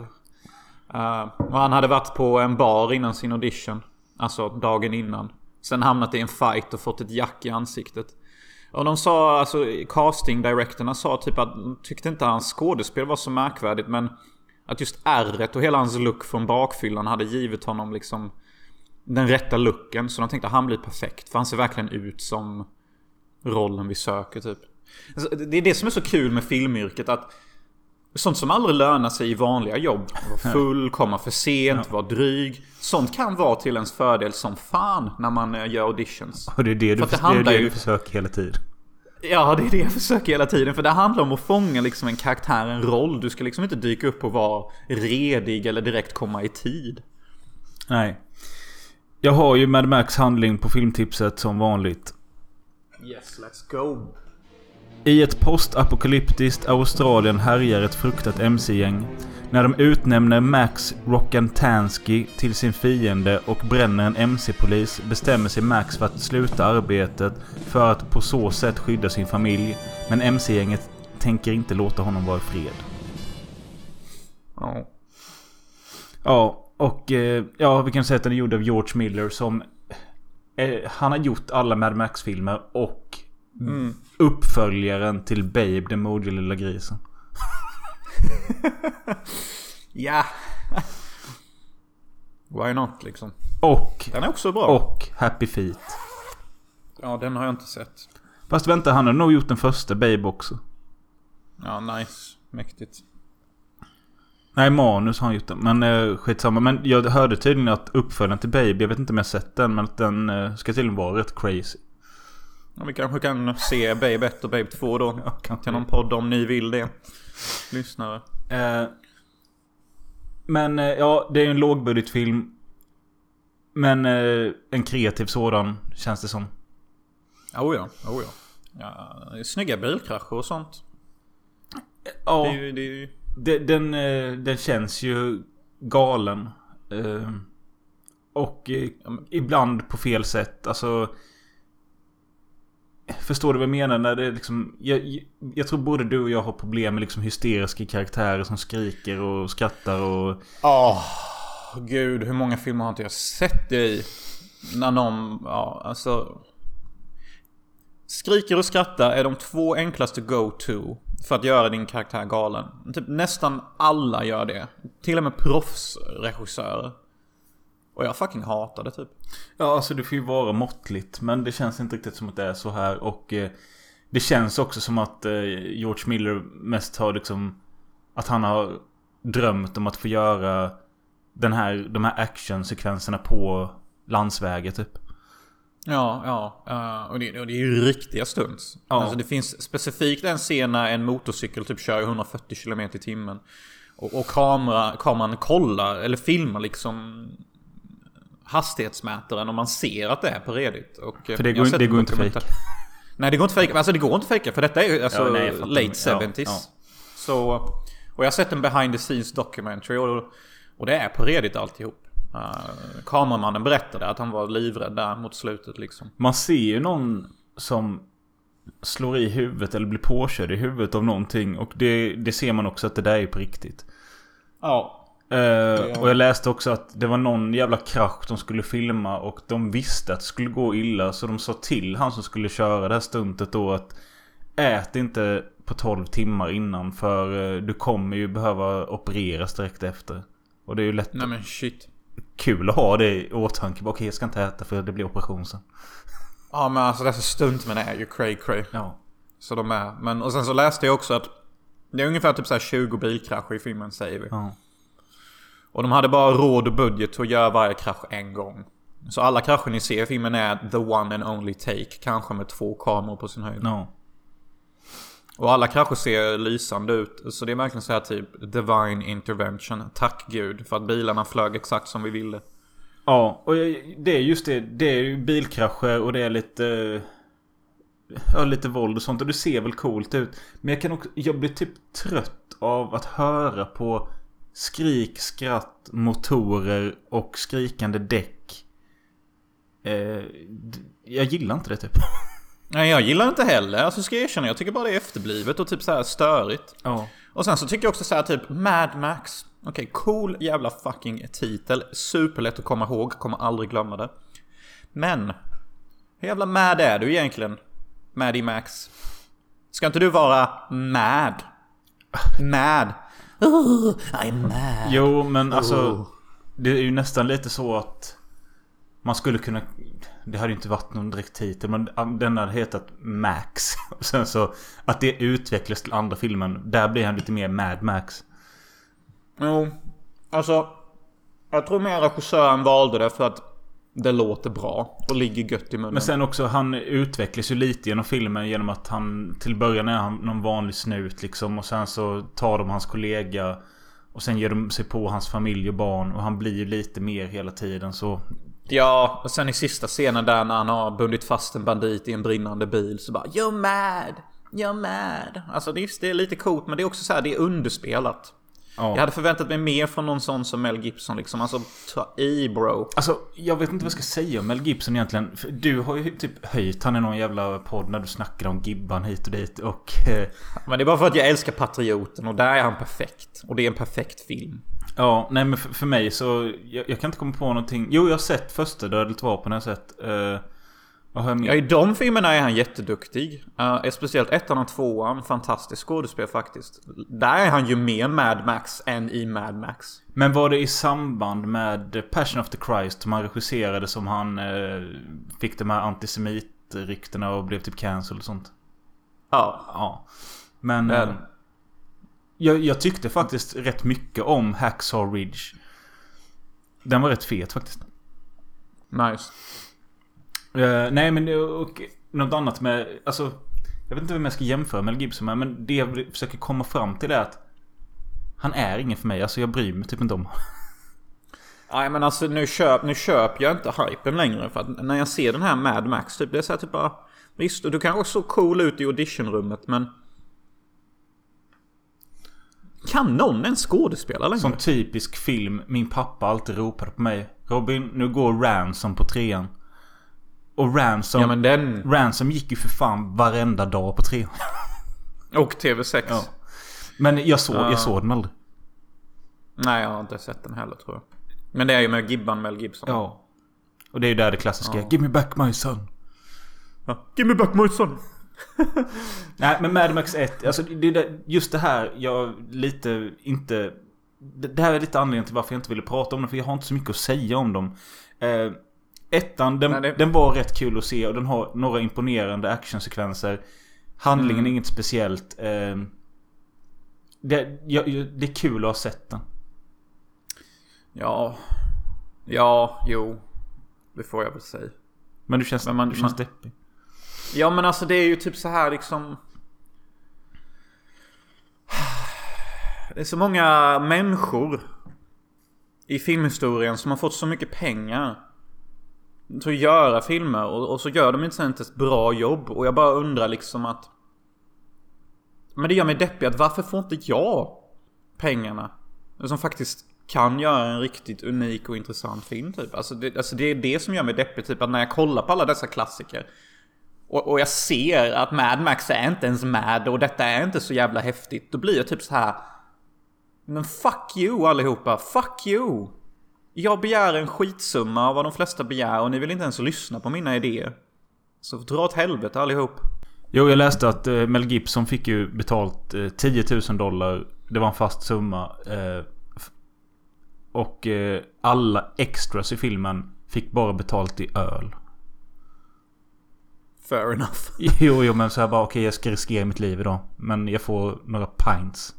S2: Eh, och han hade varit på en bar innan sin audition. Alltså dagen innan. Sen hamnat i en fight och fått ett jack i ansiktet. Och de sa, alltså casting directorna sa typ att de tyckte inte hans skådespel var så märkvärdigt men att just ärret och hela hans look från bakfyllan hade givit honom liksom den rätta looken. Så de tänkte att han blir perfekt. För han ser verkligen ut som rollen vi söker typ. Alltså, det är det som är så kul med filmyrket att Sånt som aldrig lönar sig i vanliga jobb. Vara full, komma för sent, vara dryg. Sånt kan vara till ens fördel som fan när man eh, gör auditions.
S3: Och det är det du,
S2: För det
S3: det det du försöker hela tiden.
S2: Ja, det är det jag försöker hela tiden. För det handlar om att fånga liksom en karaktär, en roll. Du ska liksom inte dyka upp och vara redig eller direkt komma i tid.
S3: Nej. Jag har ju Mad Max handling på filmtipset som vanligt.
S2: Yes, let's go.
S3: I ett postapokalyptiskt Australien härjar ett fruktat MC-gäng. När de utnämner Max Rockantansky till sin fiende och bränner en MC-polis bestämmer sig Max för att sluta arbetet för att på så sätt skydda sin familj. Men MC-gänget tänker inte låta honom vara i fred.
S2: Ja.
S3: Ja, och eh, ja, vi kan säga att den är gjord av George Miller som... Eh, han har gjort alla Mad Max-filmer och
S2: Mm.
S3: uppföljaren till Babe, den modiga lilla grisen.
S2: ja. Why not liksom.
S3: Och,
S2: Den är också bra.
S3: och Happy Feet.
S2: Ja, den har jag inte sett.
S3: Fast vänta, han har nog gjort den första Babe också.
S2: Ja, nice. Mäktigt.
S3: Nej, manus har han gjort den. Men eh, skitsamma. Men jag hörde tydligen att uppföljaren till Babe, jag vet inte om jag sett den, men att den eh, ska tydligen vara rätt crazy.
S2: Ja, vi kanske kan se Babe 1 och Babe 2 då.
S3: Ja, kanske.
S2: Till någon podd om ni vill det. Lyssnare.
S3: Eh, men eh, ja, det är ju en lågbudgetfilm. Men eh, en kreativ sådan, känns det som.
S2: Oh ja, oh ja. ja det är snygga bilkrascher och sånt.
S3: Ja,
S2: Det är ju, det är ju...
S3: det, den, eh, den känns ju galen. Eh, och eh, ibland på fel sätt. Alltså... Förstår du vad jag menar? När det liksom, jag, jag tror både du och jag har problem med liksom hysteriska karaktärer som skriker och skrattar och...
S2: Åh, gud. Hur många filmer har inte jag sett det i? När någon, ja alltså... Skriker och skrattar är de två enklaste go-to för att göra din karaktär galen. Typ nästan alla gör det. Till och med proffsregissörer. Och jag fucking hatar det typ.
S3: Ja, alltså det får ju vara måttligt. Men det känns inte riktigt som att det är så här. Och eh, det känns också som att eh, George Miller mest har liksom... Att han har drömt om att få göra den här, de här actionsekvenserna på landsvägar typ.
S2: Ja, ja. eh, och, det, och det är ju riktiga stunts.
S3: Ja.
S2: Alltså det finns specifikt en scen när en motorcykel typ kör 140 km i timmen. Och, och kamera, kameran kollar, eller filmar liksom hastighetsmätaren och man ser att det är på redigt. Och,
S3: För det går- det går inte
S2: dokumentär- Nej det går inte fejka. Alltså det går inte fejka för detta är ju alltså
S3: Ja, nej,
S2: late
S3: Ja,
S2: 70s.
S3: ja.
S2: Så, och jag har sett en behind the scenes documentary och, och det är på redigt alltihop. Uh, kameramannen berättade att han var livrädd där mot slutet liksom.
S3: Man ser ju någon som slår i huvudet eller blir påkörd i huvudet av någonting. Och det, det ser man också att det där är på riktigt.
S2: Ja.
S3: Eh, och jag läste också att det var någon jävla krasch de skulle filma och de visste att det skulle gå illa. Så de sa till han som skulle köra det här stuntet då att Ät inte på 12 timmar innan för eh, du kommer ju behöva opereras direkt efter. Och det är ju lätt
S2: Nej men shit.
S3: kul att ha det i åtanke. Okej jag ska inte äta för det blir operation sen.
S2: Ja men alltså dessa stuntmän är ju cray cray.
S3: Ja.
S2: Så de är. Men och sen så läste jag också att det är ungefär typ så här 20 bilkrascher i filmen säger vi.
S3: Ja.
S2: Och de hade bara råd och budget att göra varje krasch en gång. Så alla krascher ni ser i filmen är the one and only take. Kanske med två kameror på sin höjd.
S3: Ja.
S2: Och alla krascher ser lysande ut. Så det är verkligen så här typ divine intervention. Tack gud för att bilarna flög exakt som vi ville.
S3: Ja, och det är just det. Det är ju bilkrascher och det är lite... Ja, lite våld och sånt. Och det ser väl coolt ut. Men jag kan också... Jag blir typ trött av att höra på skrik, skratt, motorer och skrikande däck. Eh, jag gillar inte det typ.
S2: Nej jag gillar inte heller. Alltså ska jag erkänna. Jag tycker bara det är efterblivet och typ så här störigt.
S3: Ja.
S2: Och sen så tycker jag också så här typ Mad Max. Okej, cool jävla fucking titel. Superlätt att komma ihåg, kommer aldrig glömma det. Men, hur jävla mad är du egentligen? Maddie Max. Ska inte du vara mad? Mad. Oh, I'm mad.
S3: Jo, men alltså...
S2: Oh.
S3: Det är ju nästan lite så att... Man skulle kunna... Det hade ju inte varit någon direkt titel men den hade hetat Max. Och sen så... Att det utvecklas till andra filmen. Där blir han lite mer Mad Max.
S2: Jo, alltså. Jag tror mer regissören valde det för att det låter bra och ligger gött i munnen.
S3: Men sen också han utvecklas ju lite genom filmen genom att han... Till början är han någon vanlig snut liksom. Och sen så tar de hans kollega. Och sen ger de sig på hans familj och barn. Och han blir ju lite mer hela tiden så...
S2: Ja, och sen i sista scenen där när han har bundit fast en bandit i en brinnande bil så bara You're mad! You're mad! Alltså det är, det är lite coolt men det är också så här, det är underspelat.
S3: Ja.
S2: Jag hade förväntat mig mer från någon sån som Mel Gibson liksom. Alltså ta i bro.
S3: Alltså, jag vet inte vad jag ska säga om Mel Gibson egentligen. För Du har ju typ höjt han i någon jävla podd när du snackar om Gibban hit och dit. Och... Eh,
S2: Men det är bara för att jag älskar Patrioten och där är han perfekt. Och det är en perfekt film.
S3: ja, nej men för, för mig så... Jag, jag kan inte komma på någonting. Jo, jag har sett första Dödligt vapen. Har jag sett. Eh, har
S2: Ja, i de filmerna är han jätteduktig. Uh, speciellt ettan och tvåan. Fantastisk skådespel faktiskt. Där är han ju mer Mad Max än i Mad Max.
S3: Men var det i samband med Passion of the Christ som han regisserade som han eh, fick de här antisemitryktena och blev typ cancelled och sånt?
S2: Ja.
S3: Ja. Men...
S2: Det.
S3: jag, jag tyckte faktiskt rätt mycket om Hacksaw Ridge. Den var rätt fet faktiskt.
S2: Nice.
S3: Eh, nej men och något annat med... Alltså... Jag vet inte vem jag ska jämföra Mel Gibson med. Men det jag försöker komma fram till är att... Han är ingen för mig. Alltså jag bryr mig typ inte om honom.
S2: Nej men alltså nu, köp, nu köper jag inte hypen längre. För att när jag ser den här Mad Max typ. Det är så här typ bara... Visst, och du kanske såg cool ut i auditionrummet men... Kan någon ens skådespela längre?
S3: Som typisk film. Min pappa alltid ropade på mig. Robin, nu går Ransom på trean. Och Ransom...
S2: Ja men den...
S3: Ransom gick ju för fan varenda dag på trean.
S2: Och TV6.
S3: Ja. Men jag såg,
S2: Ja.
S3: jag såg den aldrig.
S2: Nej jag har inte sett den heller tror jag. Men det är ju med Gibban Mel Gibson.
S3: Ja. Och det är ju där det klassiska.
S2: Ja.
S3: Give me back my son.
S2: Ja. Give me back my son.
S3: Nej men Mad Max 1. Alltså det, det, just det här. Jag lite inte... Det, det här är lite anledningen till varför jag inte ville prata om den. För jag har inte så mycket att säga om dem. Eh, ettan, den,
S2: Nej, det-
S3: den var rätt kul att se. Och den har några imponerande actionsekvenser. Handlingen är inget speciellt. Eh, det, jag, det är kul att ha sett den.
S2: Ja. Ja, jo. Det får jag väl säga.
S3: Men du känns,
S2: Men man-
S3: du känns
S2: man-
S3: deppig.
S2: Ja men alltså det är ju typ så här liksom... Det är så många människor i filmhistorien som har fått så mycket pengar så göra filmer och, och så gör de inte ens ett bra jobb och jag bara undrar liksom att... Men det gör mig deppig att varför får inte jag pengarna? Som faktiskt kan göra en riktigt unik och intressant film typ. Alltså det, alltså det är det som gör mig deppig typ att när jag kollar på alla dessa klassiker och, och jag ser att Mad Max är inte ens Mad och detta är inte så jävla häftigt. Då blir jag typ så här. Men fuck you allihopa, fuck you! Jag begär en skitsumma av vad de flesta begär och ni vill inte ens lyssna på mina idéer. Så dra åt helvete allihop.
S3: Jo, jag läste att eh, Mel Gibson fick ju betalt eh, 10 000 dollar. Det var en fast summa. Eh, och eh, alla extras i filmen fick bara betalt i öl.
S2: Fair enough.
S3: Jo, jo, men så här bara okej, jag ska riskera mitt liv idag. Men jag får några pints.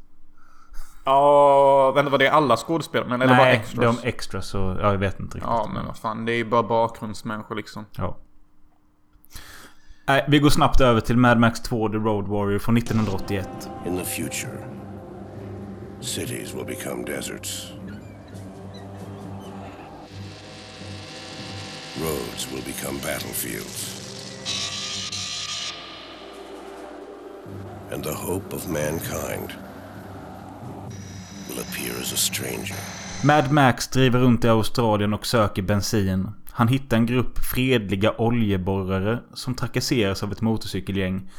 S2: Ja, vänta var det alla skådespelare? Men eller bara
S3: Nej,
S2: extras?
S3: de extras så ja, jag vet inte riktigt.
S2: Ja men vad fan, det är ju bara bakgrundsmänniskor liksom.
S3: Ja. Nej, vi går snabbt över till Mad Max 2 The Road Warrior från 1981.
S4: In the future, cities will become deserts. Roads will become battlefields. And the hope of mankind will appear as a stranger.
S3: Mad Max driver runt i Australien och söker bensin. Han hittar en grupp fredliga oljeborrare som trakasseras av ett motorcykelgäng.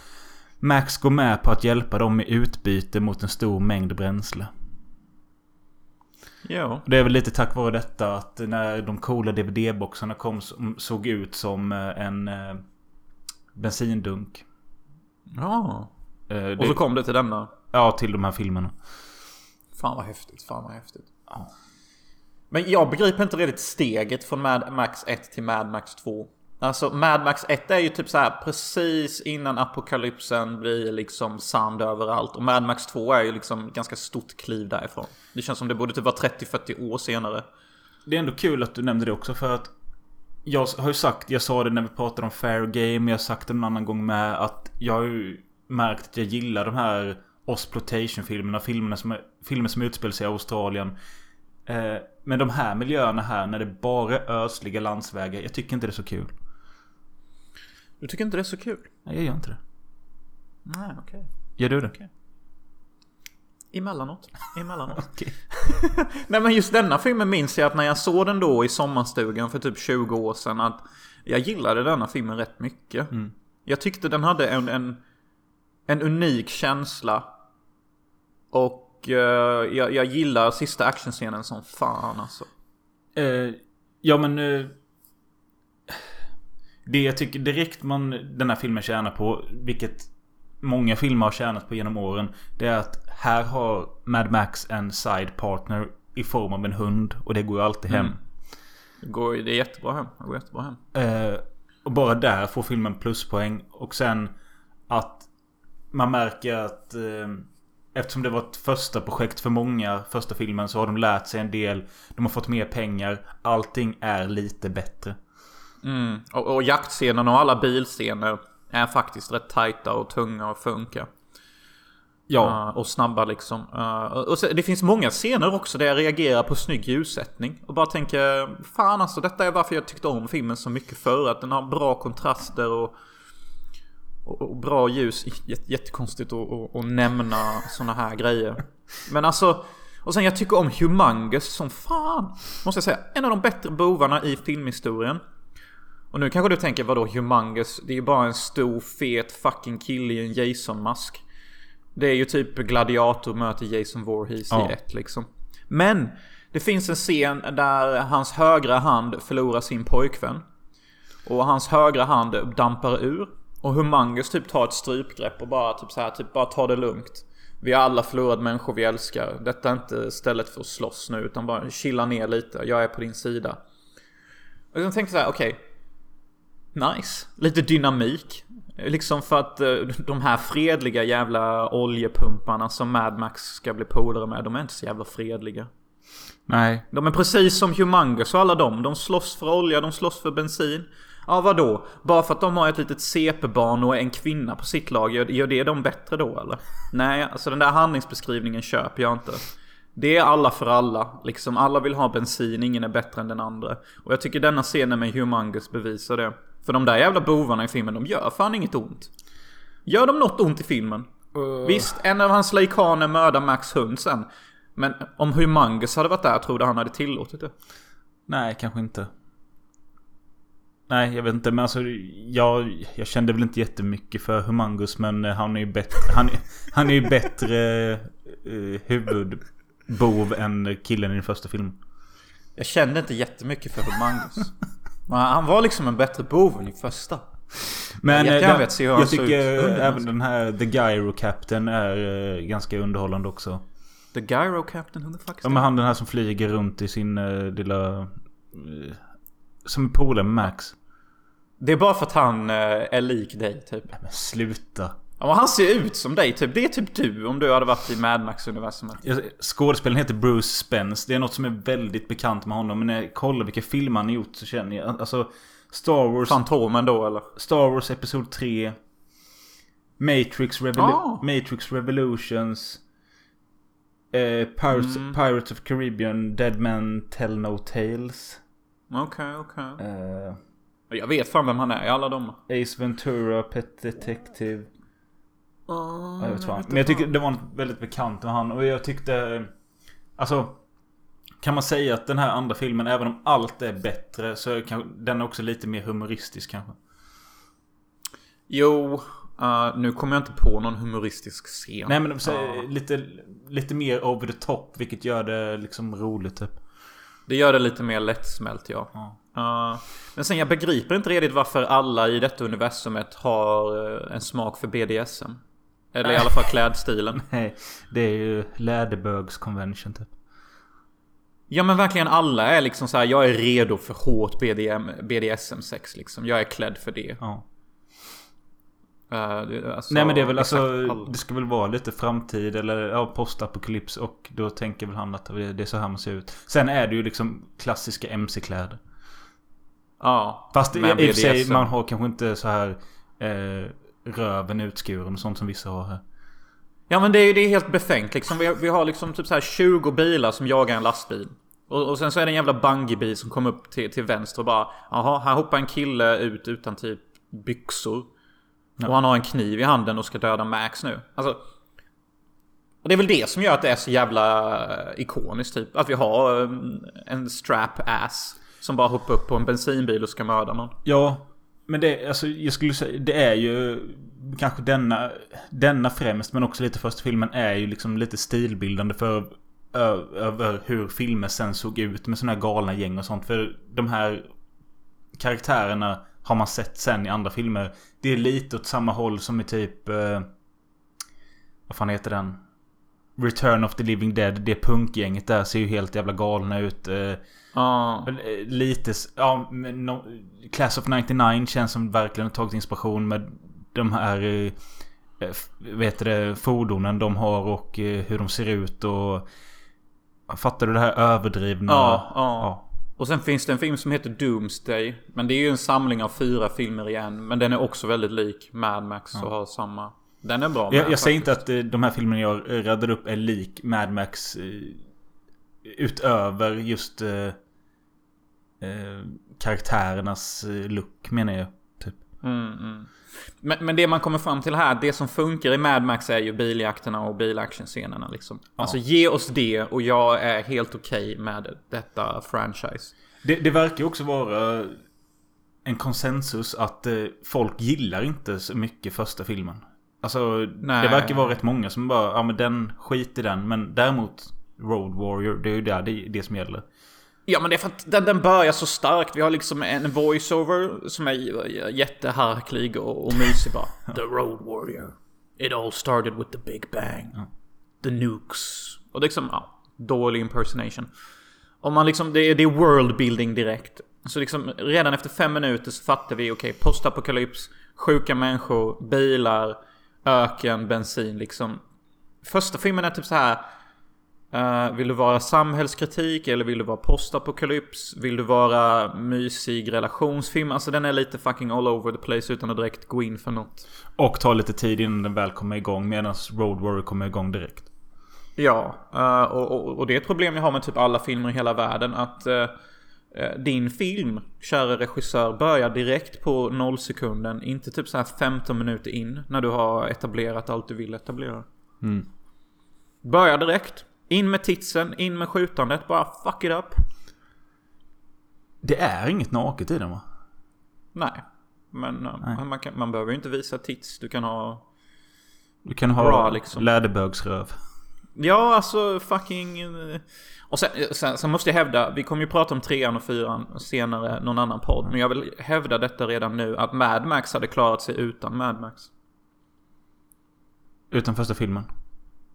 S3: Max går med på att hjälpa dem i utbyte mot en stor mängd bränsle.
S2: Ja.
S3: Det är väl lite tack vare detta att när de coola DVD-boxarna kom såg ut som eh, en eh, bensindunk.
S2: Ja.
S3: Eh, det,
S2: Och så kom det till denna.
S3: Ja, till de här filmerna.
S2: Fan vad häftigt, fan vad häftigt.
S3: Ja.
S2: Men jag begriper inte riktigt steget från Mad Max 1 till Mad Max 2. Alltså Mad Max 1 är ju typ så här precis innan apokalypsen blir liksom sand överallt. Och Mad Max 2 är ju liksom ganska stort kliv därifrån. Det känns som det borde typ vara 30-40 år senare.
S3: Det är ändå kul att du nämnde det också för att Jag har ju sagt, jag sa det när vi pratade om Fair Game, jag har sagt det en annan gång med att jag har ju märkt att jag gillar de här Osploitation-filmerna, filmerna som, filmer som utspelar sig i Australien. Eh, men de här miljöerna här när det bara är ödsliga landsvägar, jag tycker inte det är så kul.
S2: Du tycker inte det är så kul?
S3: Nej, jag gör inte det.
S2: Nej, okej.
S3: Gör du det?
S2: Okej. Emellanåt. Emellanåt.
S3: Okej.
S2: Nej men just denna filmen minns jag att när jag såg den då i sommarstugan för typ 20 år sedan att jag gillade denna filmen rätt mycket. Jag tyckte den hade en, en, en unik känsla. Och eh, jag, jag gillar sista actionscenen som fan alltså.
S3: Eh, ja men... Eh, Det jag tycker direkt man den här filmen tjänar på, vilket många filmer har tjänat på genom åren. Det är att här har Mad Max en side partner i form av en hund. Och det går ju alltid hem.
S2: Det går det är jättebra hem. Det går jättebra hem.
S3: Eh, och bara där får filmen pluspoäng. Och sen att man märker att eh, eftersom det var ett första projekt för många, första filmen, så har de lärt sig en del. De har fått mer pengar. Allting är lite bättre.
S2: Mm. Och, och jaktscenerna och alla bilscener är faktiskt rätt tajta och tunga och funkar.
S3: Ja.
S2: Uh, och snabba liksom. Uh, och så, det finns många scener också där jag reagerar på snygg ljussättning. Och bara tänker, fan alltså detta är varför jag tyckte om filmen så mycket förr. Att den har bra kontraster och, och, och bra ljus. Jätte, jättekonstigt att, att, att nämna såna här grejer. Men alltså, och sen jag tycker om Humongous som fan. Måste jag säga. En av de bättre bovarna i filmhistorien. Och nu kanske du tänker, vadå Humongous? Det är ju bara en stor fet fucking kille i en Jason-mask. Det är ju typ Gladiator möter Jason Voorhees
S3: Ja.
S2: i ett liksom. Men det finns en scen där hans högra hand förlorar sin pojkvän. Och hans högra hand dampar ur. Och Humongous typ tar ett strypgrepp och bara typ så här, typ bara ta det lugnt. Vi har alla förlorat människor vi älskar. Detta är inte stället för att slåss nu utan bara chilla ner lite. Jag är på din sida. Och jag tänkte så här, okej. Nice. Lite dynamik. Liksom för att eh, de här fredliga jävla oljepumparna som Mad Max ska bli polare med, de är inte så jävla fredliga.
S3: Nej.
S2: De är precis som Humongous och alla dem. De slåss för olja, de slåss för bensin. Ja, vadå? Bara för att de har ett litet CP-barn och en kvinna på sitt lag, gör, gör det dem bättre då eller? Nej, alltså den där handlingsbeskrivningen köper jag inte. Det är alla för alla. Liksom alla vill ha bensin, ingen är bättre än den andra. Och jag tycker denna scenen med Humongous bevisar det. För de där jävla bovarna i filmen, de gör fan inget ont. Gör de något ont i filmen? Visst, en av hans lejkaner mördar Max hund sen. Men om Humongous hade varit där, tror du han hade tillåtit det?
S3: Nej, kanske inte. Nej, jag vet inte. Men alltså, jag, jag kände väl inte jättemycket för Humangus. Men eh, han är ju bättre, han, han är ju bättre eh, huvudbov än killen i den första filmen.
S2: Jag kände inte jättemycket för Humongous. Men han var liksom en bättre bov än i första.
S3: Men
S2: Jag
S3: eh, den-
S2: vet hur han
S3: jag tycker
S2: under
S3: även den här The Gyro Captain är eh, ganska underhållande också.
S2: The Gyro Captain, who the fuck is
S3: Ja men han den här som flyger runt i sin uh, lilla... eh, som är polare med Max.
S2: Det är bara för att han eh, är lik dig typ.
S3: Men sluta.
S2: Ja, han ser ut som dig typ. Det är typ du om du hade varit i Mad Max-universumet.
S3: Skådespelaren heter Bruce Spence. Det är något som är väldigt bekant med honom. Men när jag kollar vilka filmer han har gjort så känner jag... Alltså... Star Wars...
S2: Fantomen då eller?
S3: Star Wars Episod 3. Matrix, Revolu-
S2: Ah.
S3: Matrix Revolutions. Eh, Pirates,
S2: Mm.
S3: Pirates of Caribbean, Dead Men Tell No Tales.
S2: Okej, okej.
S3: Eh,
S2: Jag vet fan vem han är i alla dem.
S3: Ace Ventura, Pet Detective.
S2: Uh,
S3: Ja, jag vet fan. Men jag tycker det var något väldigt bekant med han. Och jag tyckte... Alltså... Kan man säga att den här andra filmen, även om allt är bättre, så är kanske- den är också lite mer humoristisk kanske.
S2: Jo, eh, nu kommer jag inte på någon humoristisk scen.
S3: Nej men så,
S2: Ja.
S3: lite, lite mer over the top, vilket gör det liksom roligt typ.
S2: Det gör det lite mer lättsmält ja.
S3: Ja.
S2: Uh, men sen jag begriper inte riktigt varför alla i detta universumet har eh, en smak för BDSM. Eller i alla fall klädstilen.
S3: Nej, det är ju Läderbögs convention typ.
S2: Ja men verkligen alla är liksom så här. jag är redo för hårt BDM, BDSM-sex liksom. Jag är klädd för det.
S3: Ja.
S2: Alltså,
S3: Nej men det är väl alltså,
S2: alla.
S3: det ska väl vara lite framtid eller ja, postapokalyps och då tänker väl han att det är så här man ser ut. Sen är det ju liksom klassiska MC-kläder.
S2: Ja.
S3: Fast i, och för sig, man har kanske inte så här eh, röven utskuren och sånt som vissa har här.
S2: Ja men det är, det är helt befängt liksom. Vi, vi har liksom typ så här 20 bilar som jagar en lastbil. Och, och sen så är det en jävla bungiebil som kommer upp till, till vänster och bara Jaha, här hoppar en kille ut utan typ byxor. Och han har en kniv i handen och ska döda Max nu. Alltså. Och det är väl det som gör att det är så jävla eh, ikoniskt typ. Att vi har eh, en strap ass. Som bara hoppar upp på en bensinbil och ska mörda någon.
S3: Ja, men det, alltså, jag skulle säga, det är ju kanske denna, denna främst, men också lite första filmen är ju liksom lite stilbildande för över hur filmer sen såg ut med såna här galna gäng och sånt. För de här karaktärerna har man sett sen i andra filmer. Det är lite åt samma håll som i typ... Eh, vad fan heter den? Return of the Living Dead. Det punkgänget där ser ju helt jävla galna ut. Eh,
S2: Ja.
S3: eh, lite... Ja, men no, Class of 99 känns som verkligen tagit inspiration med de här... Eh, eh, vet det, fordonen de har och eh, hur de ser ut och... Fattar du det här överdrivna?
S2: Ja, ja. Och sen finns det en film som heter Doomsday. Men det är ju en samling av fyra filmer igen. Men den är också väldigt lik Mad Max och har samma... Den är bra
S3: Jag, jag säger inte att eh, de här filmerna jag räddade upp är lik Mad Max eh, utöver just eh, eh, karaktärernas eh, look menar jag. Typ.
S2: Mm, mm. Men, men det man kommer fram till här, det som funkar i Mad Max är ju biljakterna och bilactionscenerna liksom. Alltså ge oss det och jag är helt okej med detta franchise.
S3: Det, det verkar också vara en konsensus att eh, folk gillar inte så mycket första filmen. Alltså
S2: Nej.
S3: det verkar vara rätt många som bara, ja men den, skit i den. Men däremot Road Warrior, det är ju där, det, det som gäller.
S2: Ja men det är för att den, den börjar så starkt. Vi har liksom en voiceover som är jätteharklig och, och mysig bara. The Road Warrior. It all started with the Big Bang. The nukes. Och det är liksom, ja, dålig impersonation. Om man liksom, det är, det är world building direkt. Så liksom redan efter fem minuter så fattar vi, okej, postapokalyps, sjuka människor, bilar, öken, bensin liksom. Första filmen är typ så här. Eh, vill du vara samhällskritik eller vill du vara postapokalyps? Vill du vara mysig relationsfilm? Alltså den är lite fucking all over the place utan att direkt gå in för något.
S3: Och ta lite tid innan den väl kommer igång. Medan Road Warrior kommer igång direkt.
S2: Ja, eh, och, och, och det är ett problem jag har med typ alla filmer i hela världen. Att eh, din film, kära regissör, börjar direkt på nollsekunden. Inte typ så här 15 minuter in när du har etablerat allt du vill etablera. Börja direkt. In med titsen, in med skjutandet, bara fuck it up.
S3: Det är inget naket i den va?
S2: Nej. Men eh, Man, kan, man behöver ju inte visa tits. Du kan ha...
S3: Du kan ha
S2: Bra, liksom.
S3: läderbögsröv.
S2: Ja, alltså fucking... eh, Och sen, sen, sen måste jag hävda, vi kommer ju prata om trean och fyran senare, någon annan podd. Men jag vill hävda detta redan nu, att Mad Max hade klarat sig utan Mad Max.
S3: Utan första filmen.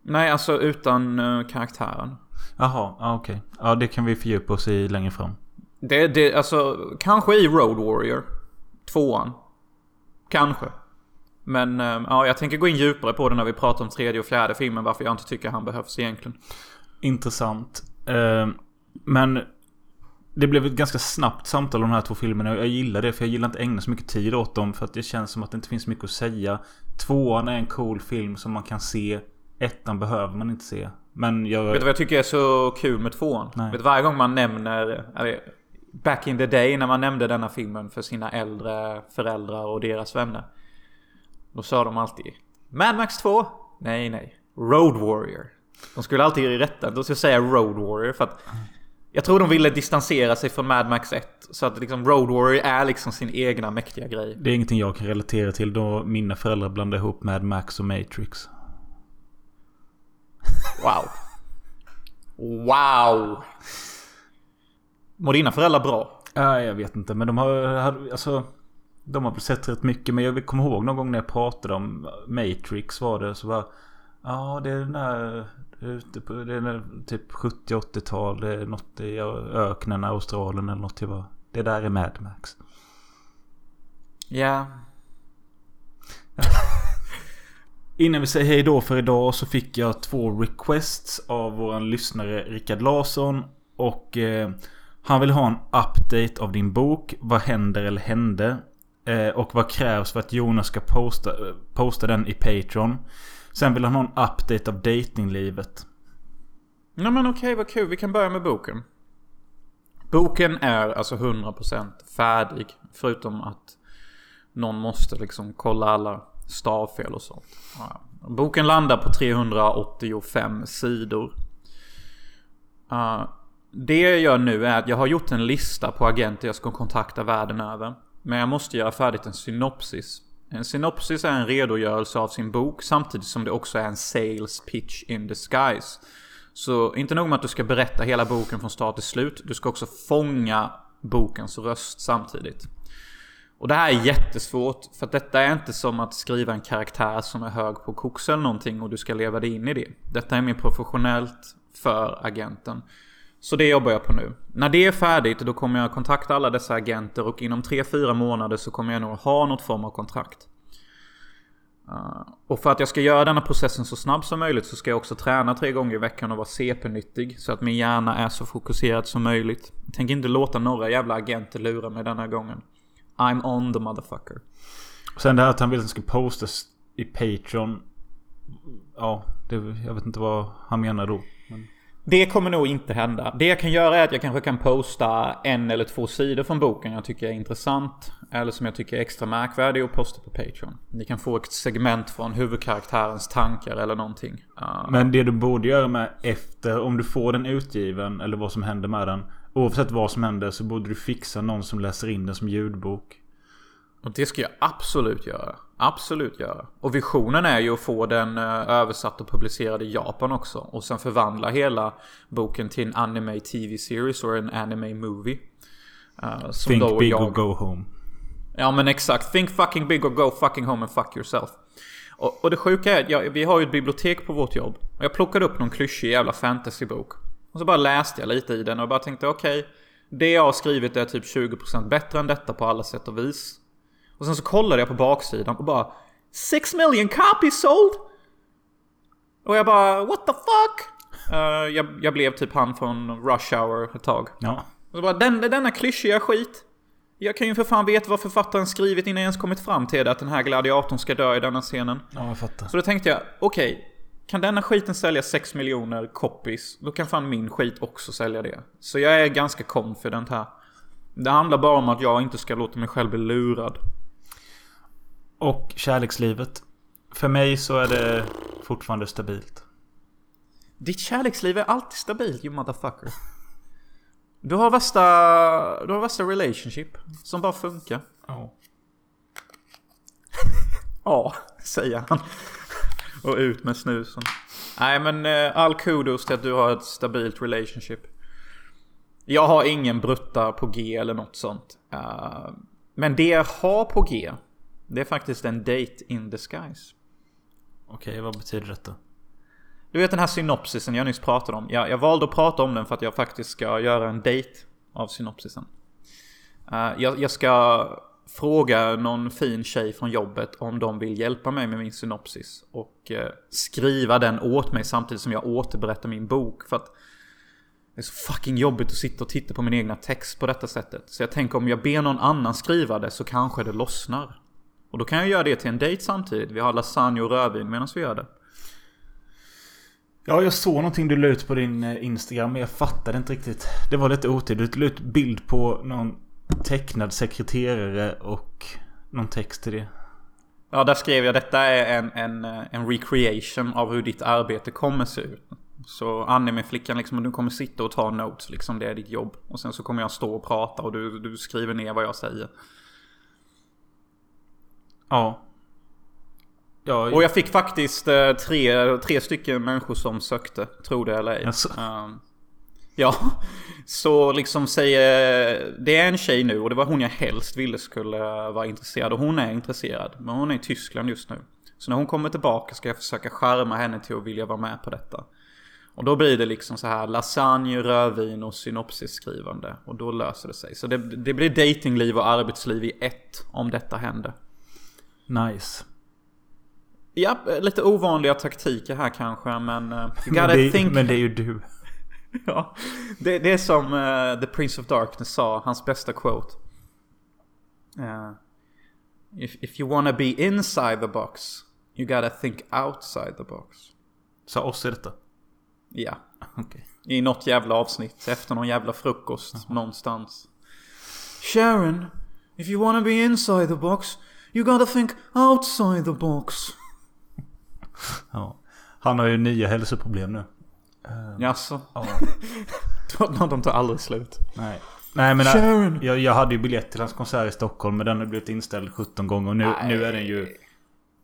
S2: Nej, alltså utan uh, karaktären.
S3: Jaha, ja, okej. Ja, det kan vi fördjupa oss i längre fram.
S2: Det, det, alltså, kanske i Road Warrior. Tvåan. Kanske. Men eh, ja, jag tänker gå in djupare på det när vi pratar om tredje och fjärde filmen, varför jag inte tycker han behövs egentligen.
S3: Intressant. Eh, men det blev ett ganska snabbt samtal om de här två filmerna. Jag gillar det för jag gillar inte ägna så mycket tid åt dem. För att det känns som att det inte finns mycket att säga. Tvåan är en cool film som man kan se. Ettan behöver man inte se. Men jag...
S2: Vet du vad jag tycker är så kul med tvåan?
S3: Nej.
S2: Vet du, varje gång man nämner, back in the day när man nämnde denna filmen för sina äldre föräldrar och deras vänner. Då sa de alltid Mad Max 2? Nej, nej. Road Warrior. De skulle alltid rätta. De skulle säga Road Warrior för att jag tror de ville distansera sig från Mad Max 1. Så att liksom Road Warrior är liksom sin egna mäktiga grej.
S3: Det är ingenting jag kan relatera till då mina föräldrar blandade ihop Mad Max och Matrix.
S2: Wow. Wow. Mår dina föräldrar bra?
S3: Ja, jag vet inte. Men de har, alltså... De har sett rätt mycket. Men jag komma ihåg någon gång när jag pratade om Matrix var det. Så var Ja, det är den där... Ute på, det är den typ 70-80-tal. Det är något i öknen, Australien eller något. Jag bara, det där är Mad Max.
S2: Ja.
S3: Innan vi säger hej då för idag så fick jag två requests av våran lyssnare Rickard Larsson. Och eh, han vill ha en update av din bok. Vad händer eller hände? Eh, och vad krävs för att Jonas ska posta, posta den i Patreon. Sen vill han ha en update av datinglivet.
S2: Nej men okej, vad kul. Vi kan börja med boken. Boken är alltså 100% färdig. Förutom att någon måste liksom kolla alla stavfel och sånt. Ja. Boken landar på 385 sidor. Uh, det jag gör nu är att jag har gjort en lista på agenter jag ska kontakta världen över. Men jag måste göra färdigt en synopsis. En synopsis är en redogörelse av sin bok samtidigt som det också är en sales pitch in disguise. Så inte nog med att du ska berätta hela boken från start till slut. Du ska också fånga bokens röst samtidigt. Och det här är jättesvårt. För att detta är inte som att skriva en karaktär som är hög på koks eller någonting och du ska leva dig in i det. Detta är mer professionellt för agenten. Så det jobbar jag på nu. När det är färdigt då kommer jag kontakta alla dessa agenter och inom 3-4 månader så kommer jag nog ha något form av kontrakt. Eh, och för att jag ska göra denna processen så snabb som möjligt så ska jag också träna tre gånger i veckan och vara CP-nyttig. Så att min hjärna är så fokuserad som möjligt. Jag tänker inte låta några jävla agenter lura mig denna gången. I'm on the motherfucker.
S3: Sen det här att han vill att den ska postas i Patreon. Ja, det, jag vet inte vad han menar då. Men...
S2: Det kommer nog inte hända. Det jag kan göra är att jag kanske kan posta en eller två sidor från boken jag tycker är intressant. Eller som jag tycker är extra märkvärdig och posta på Patreon. Ni kan få ett segment från huvudkaraktärens tankar eller någonting.
S3: Men det du borde göra med efter, om du får den utgiven eller vad som händer med den. Oavsett vad som händer så borde du fixa någon som läser in den som ljudbok.
S2: Och det ska jag absolut göra. Absolut göra. Och visionen är ju att få den eh, översatt och publicerad i Japan också. Och sen förvandla hela boken till en anime TV-series och en anime movie.
S3: Uh, Think big jag... or go home.
S2: Ja men exakt. Think fucking big or go fucking home and fuck yourself. Och, och det sjuka är att vi har ju ett bibliotek på vårt jobb. Och jag plockade upp någon klyschig jävla fantasybok. Och så bara läste jag lite i den och bara tänkte okej. Okay, det jag har skrivit är typ 20% bättre än detta på alla sätt och vis. Och sen så kollade jag på baksidan och bara 6 million copies sold! Och jag bara what the fuck? Uh, jag, jag, blev typ han från Rush Hour ett tag.
S3: Ja.
S2: Och så bara den, denna klyschiga skit. Jag kan ju för fan veta vad författaren skrivit innan jag ens kommit fram till det. Att den här gladiatorn ska dö i denna scenen.
S3: Ja, jag fattar.
S2: Så då tänkte jag, okej. Okay, kan denna skiten sälja 6 miljoner copies, då kan fan min skit också sälja det. Så jag är ganska confident här. Det handlar bara om att jag inte ska låta mig själv bli lurad.
S3: Och kärlekslivet. För mig så är det fortfarande stabilt.
S2: Ditt kärleksliv är alltid stabilt, you motherfucker. Du har värsta, du har värsta relationship som bara funkar.
S3: Ja.
S2: ja, säger han. Och ut med snusen. Nej men eh, all kudos till att du har ett stabilt relationship. Jag har ingen brutta på G eller något sånt. Uh, men det jag har på G det är faktiskt en date in disguise.
S3: Okej, okay, vad betyder detta?
S2: Du vet den här synopsisen jag nyss pratade om. Jag, jag valde att prata om den för att jag faktiskt ska göra en date av synopsisen. Uh, jag, jag, ska fråga någon fin tjej från jobbet om de vill hjälpa mig med min synopsis. Och eh, skriva den åt mig samtidigt som jag återberättar min bok. För att det är så fucking jobbigt att sitta och titta på min egna text på detta sättet. Så jag tänker om jag ber någon annan skriva det så kanske det lossnar. Och då kan jag göra det till en dejt samtidigt. Vi har lasagne och rödvin medan vi gör det.
S3: Ja, jag såg någonting du la ut på din eh, Instagram, men jag fattade inte riktigt. Det var lite otydligt. Du la ut bild på någon tecknad sekreterare och någon text till det.
S2: Ja, där skrev jag detta är en, en, en recreation av hur ditt arbete kommer se ut. Så anime-flickan liksom, du kommer sitta och ta notes liksom, det är ditt jobb. Och sen så kommer jag stå och prata och du, du skriver ner vad jag säger.
S3: Ja.
S2: ja. Och jag fick faktiskt eh, tre, tre stycken människor som sökte. Tror det eller ej.
S3: Alltså.
S2: Um, ja, så liksom säger... Det är en tjej nu och det var hon jag helst ville skulle vara intresserad. Och hon är intresserad. Men hon är i Tyskland just nu. Så när hon kommer tillbaka ska jag försöka skärma henne till att vilja vara med på detta. Och då blir det liksom så här lasagne, rödvin och synopsisskrivande. Och då löser det sig. Så det, det blir datingliv och arbetsliv i ett om detta händer.
S3: Nice.
S2: Ja, lite ovanliga taktiker här kanske men... Uh,
S3: men, det, think... men det är ju du.
S2: ja, det, det, är som uh, The Prince of Darkness sa, hans bästa quote. Uh, if, if you wanna be inside the box, you gotta think outside the box.
S3: Sa oss i detta?
S2: Ja.
S3: Okay.
S2: I något jävla avsnitt, efter någon jävla frukost uh -huh. någonstans. Sharon, if you wanna be inside the box, You gotta think outside the box.
S3: ja. Han har ju nya hälsoproblem nu.
S2: Uh, Jaså? Ja. de tar aldrig slut.
S3: Nej. Nej men Sharon. jag, jag hade ju biljett till hans konsert i Stockholm men den har blivit inställd 17 gånger och nu, nu är den ju...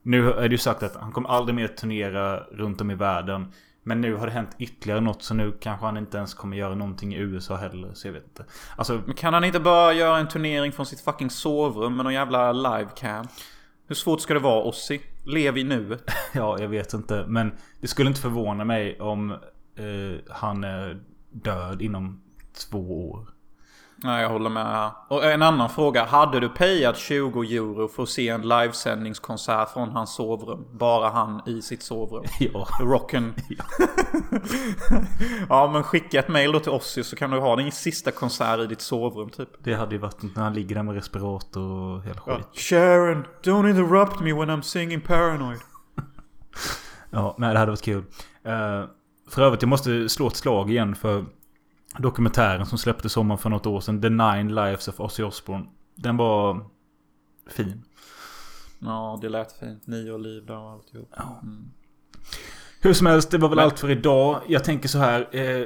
S3: Nu är det ju sagt att han kommer aldrig mer turnera runt om i världen. Men nu har det hänt ytterligare något så nu kanske han inte ens kommer göra någonting i USA heller. Så jag vet inte. Alltså,
S2: Men kan han inte bara göra en turnering från sitt fucking sovrum med någon jävla livecam? Hur svårt ska det vara Ossi? Lev i nuet.
S3: ja, jag vet inte. Men det skulle inte förvåna mig om eh, han är död inom två år.
S2: Nej, jag håller med. Och en annan fråga. Hade du payat 20 euro för att se en livesändningskonsert från hans sovrum? Bara han i sitt sovrum.
S3: Ja.
S2: Rocken. ja, men skicka ett mail då till Ossi så kan du ha din sista konsert i ditt sovrum typ.
S3: Det hade ju varit när han ligger där med respirator och hela skit.
S2: Sharon, don't interrupt me when I'm singing Paranoid.
S3: Ja, nej det hade varit kul. Uh, för övrigt, jag måste slå ett slag igen för dokumentären som släpptes sommaren för något år sedan. The Nine Lives of Ozzy Osbourne. Den var fin.
S2: Ja, det lät fint. Nio liv där och alltihop. Mm.
S3: Hur som helst, det var väl
S2: Men-
S3: allt för idag. Jag tänker så här. Eh,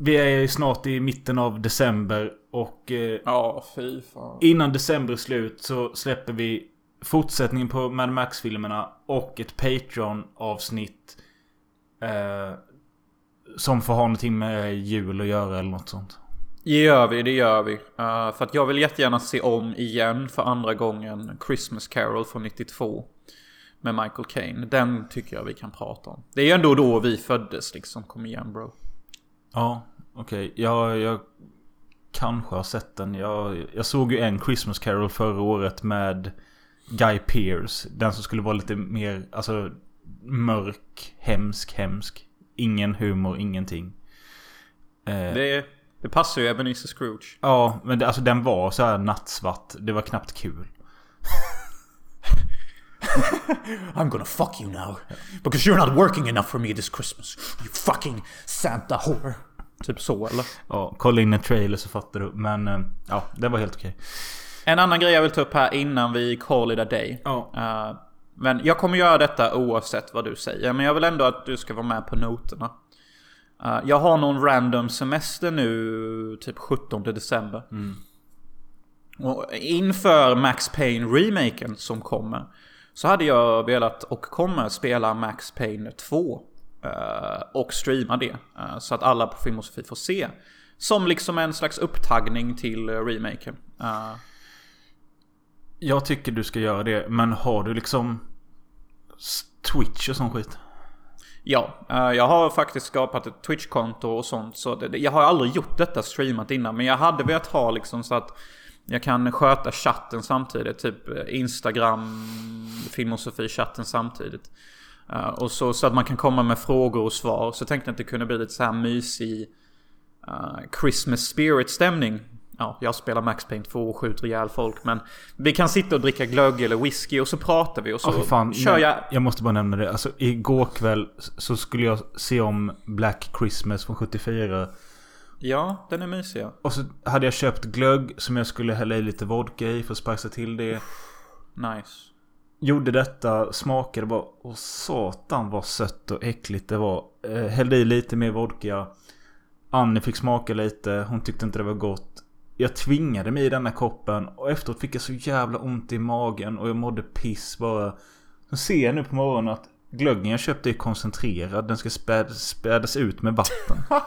S3: vi är snart i mitten av december. Och eh,
S2: Ja, fy fan.
S3: innan december är slut så släpper vi fortsättningen på Mad Max-filmerna. Och ett Patreon-avsnitt. Eh, som får ha någonting med jul att göra eller något sånt.
S2: Det gör vi, det gör vi. Uh, för att jag vill jättegärna se om igen för andra gången Christmas Carol från 92. Med Michael Caine. Den tycker jag vi kan prata om. Det är ju ändå då vi föddes liksom. Kom igen bro.
S3: Ja, okej. Jag, jag kanske har sett den. Jag, jag såg ju en Christmas Carol förra året med Guy Pearce. Den som skulle vara lite mer, alltså mörk, hemsk, hemsk. Ingen humor, ingenting. Eh,
S2: Det, det passar ju Ebenezer Scrooge.
S3: Ja, men det, alltså den var så här nattsvart. Det var knappt kul.
S2: I'm gonna fuck you now. Because you're not working enough for me this Christmas. You fucking Santa whore. Typ så eller?
S3: Ja, kolla in en trailer så fattar du. Men eh, ja, det var helt okej.
S2: En annan grej jag vill ta upp här innan vi call it a day.
S3: Ja.
S2: Eh, men jag kommer göra detta oavsett vad du säger. Men jag vill ändå att du ska vara med på noterna. Eh, jag har någon random semester nu, typ 17 december. Och inför Max Payne-remaken som kommer. Så hade jag velat och kommer spela Max Payne 2. eh, och streama det. eh, så att alla på Film och Sofie får se. Som liksom en slags upptagning till remaken.
S3: Jag tycker du ska göra det. Men har du liksom Twitch och sån skit?
S2: Ja, eh, jag har faktiskt skapat ett Twitch-konto och sånt. Så det, jag har aldrig gjort detta streamat innan. Men jag hade velat ha liksom så att jag kan sköta chatten samtidigt. Typ eh, Instagram, Filmosofi-chatten samtidigt. Eh, och så, så att man kan komma med frågor och svar. Så tänkte jag att det kunde bli lite så här mysig uh, Christmas spirit-stämning. Ja, jag spelar Max Payne 2 och skjuter ihjäl folk. Men vi kan sitta och dricka glögg eller whisky och så pratar vi. Och så
S3: för fan.
S2: kör jag...
S3: Jag måste bara nämna det. Alltså igår kväll så skulle jag se om Black Christmas från 74.
S2: Ja, den är mysig.
S3: Och så hade jag köpt glögg som jag skulle hälla i lite vodka i för att spicea till det.
S2: Nice.
S3: Gjorde detta, smakade bara. Åh satan vad sött och äckligt det var. Eh, hällde i lite mer vodka. Annie fick smaka lite. Hon tyckte inte det var gott. Jag tvingade mig i denna koppen. Och efteråt fick jag så jävla ont i magen. Och jag mådde piss bara. Så ser jag nu på morgonen att glöggen jag köpte är koncentrerad. Den ska späd, spädas ut med vatten.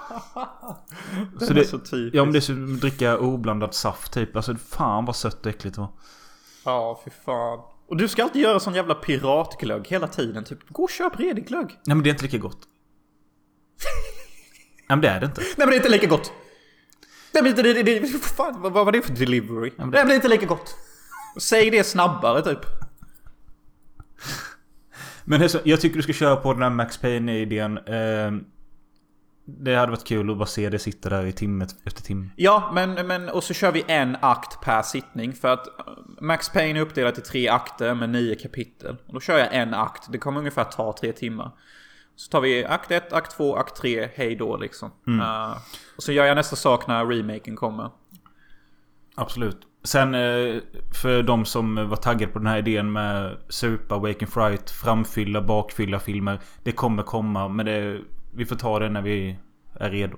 S2: Den
S3: Så
S2: är
S3: det-
S2: så typisk.
S3: Ja men det är som att dricka oblandad saft typ. Alltså fan vad sött och äckligt det var.
S2: Ja, fy fan. Och du ska alltid göra sån jävla piratglögg hela tiden. Typ, gå och köp redig glögg.
S3: Nej men det är inte lika gott. Nej men det är det inte.
S2: Nej men det är inte lika gott. Nej men det, det, det, det fan, vad, var det för delivery? Det är inte lika gott. Säg det snabbare typ.
S3: Men det så, jag tycker du ska köra på den här Max Payne-idén. Eh, det hade varit kul att bara se det sitta där i timme efter timme.
S2: Ja, men, men och så kör vi en akt per sittning. För att eh, Max Payne är uppdelat i tre akter med nio kapitel. Och då kör jag en akt. Det kommer ungefär ta tre timmar. Så tar vi akt 1, akt 2, akt 3, hej då liksom. Eh, och så gör jag nästa sak när remaken kommer.
S3: Absolut. Sen eh, för de som var taggade på den här idén med supa, Wake and Fright, framfylla, bakfylla filmer. Det kommer komma men det, vi får ta det när vi är redo.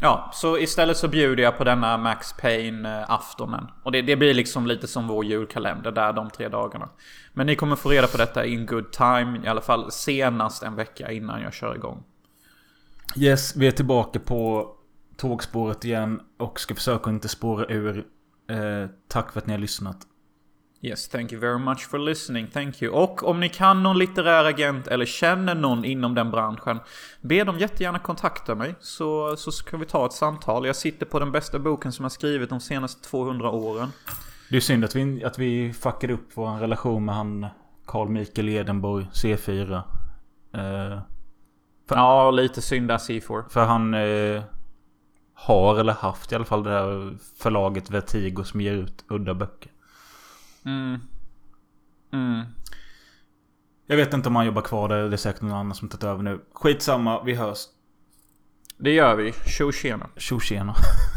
S2: Ja, så istället så bjuder jag på denna Max Payne-aftonen. Och det, det blir liksom lite som vår julkalender där de tre dagarna. Men ni kommer få reda på detta in good time, i alla fall senast en vecka innan jag kör igång.
S3: Yes, vi är tillbaka på tågspåret igen och ska försöka inte spåra ur. Eh, tack för att ni har lyssnat.
S2: Yes, thank you very much for listening. Thank you. Och om ni kan någon litterär agent eller känner någon inom den branschen, be dem jättegärna kontakta mig så, så ska vi ta ett samtal. Jag sitter på den bästa boken som jag skrivit de senaste 200 åren.
S3: Det är synd att vi, att vi fuckade upp vår relation med han Carl Mikael Edenborg, C4. Eh,
S2: Ja, lite synd där C4.
S3: för han eh, har eller haft i alla fall det där förlaget Vertigo som ger ut udda böcker.
S2: Mm. Mm.
S3: Jag vet inte om han jobbar kvar där. Det är säkert någon annan som tagit över nu. Skitsamma, vi hörs.
S2: Det gör vi. Tjo tjena.
S3: Tjo tjena.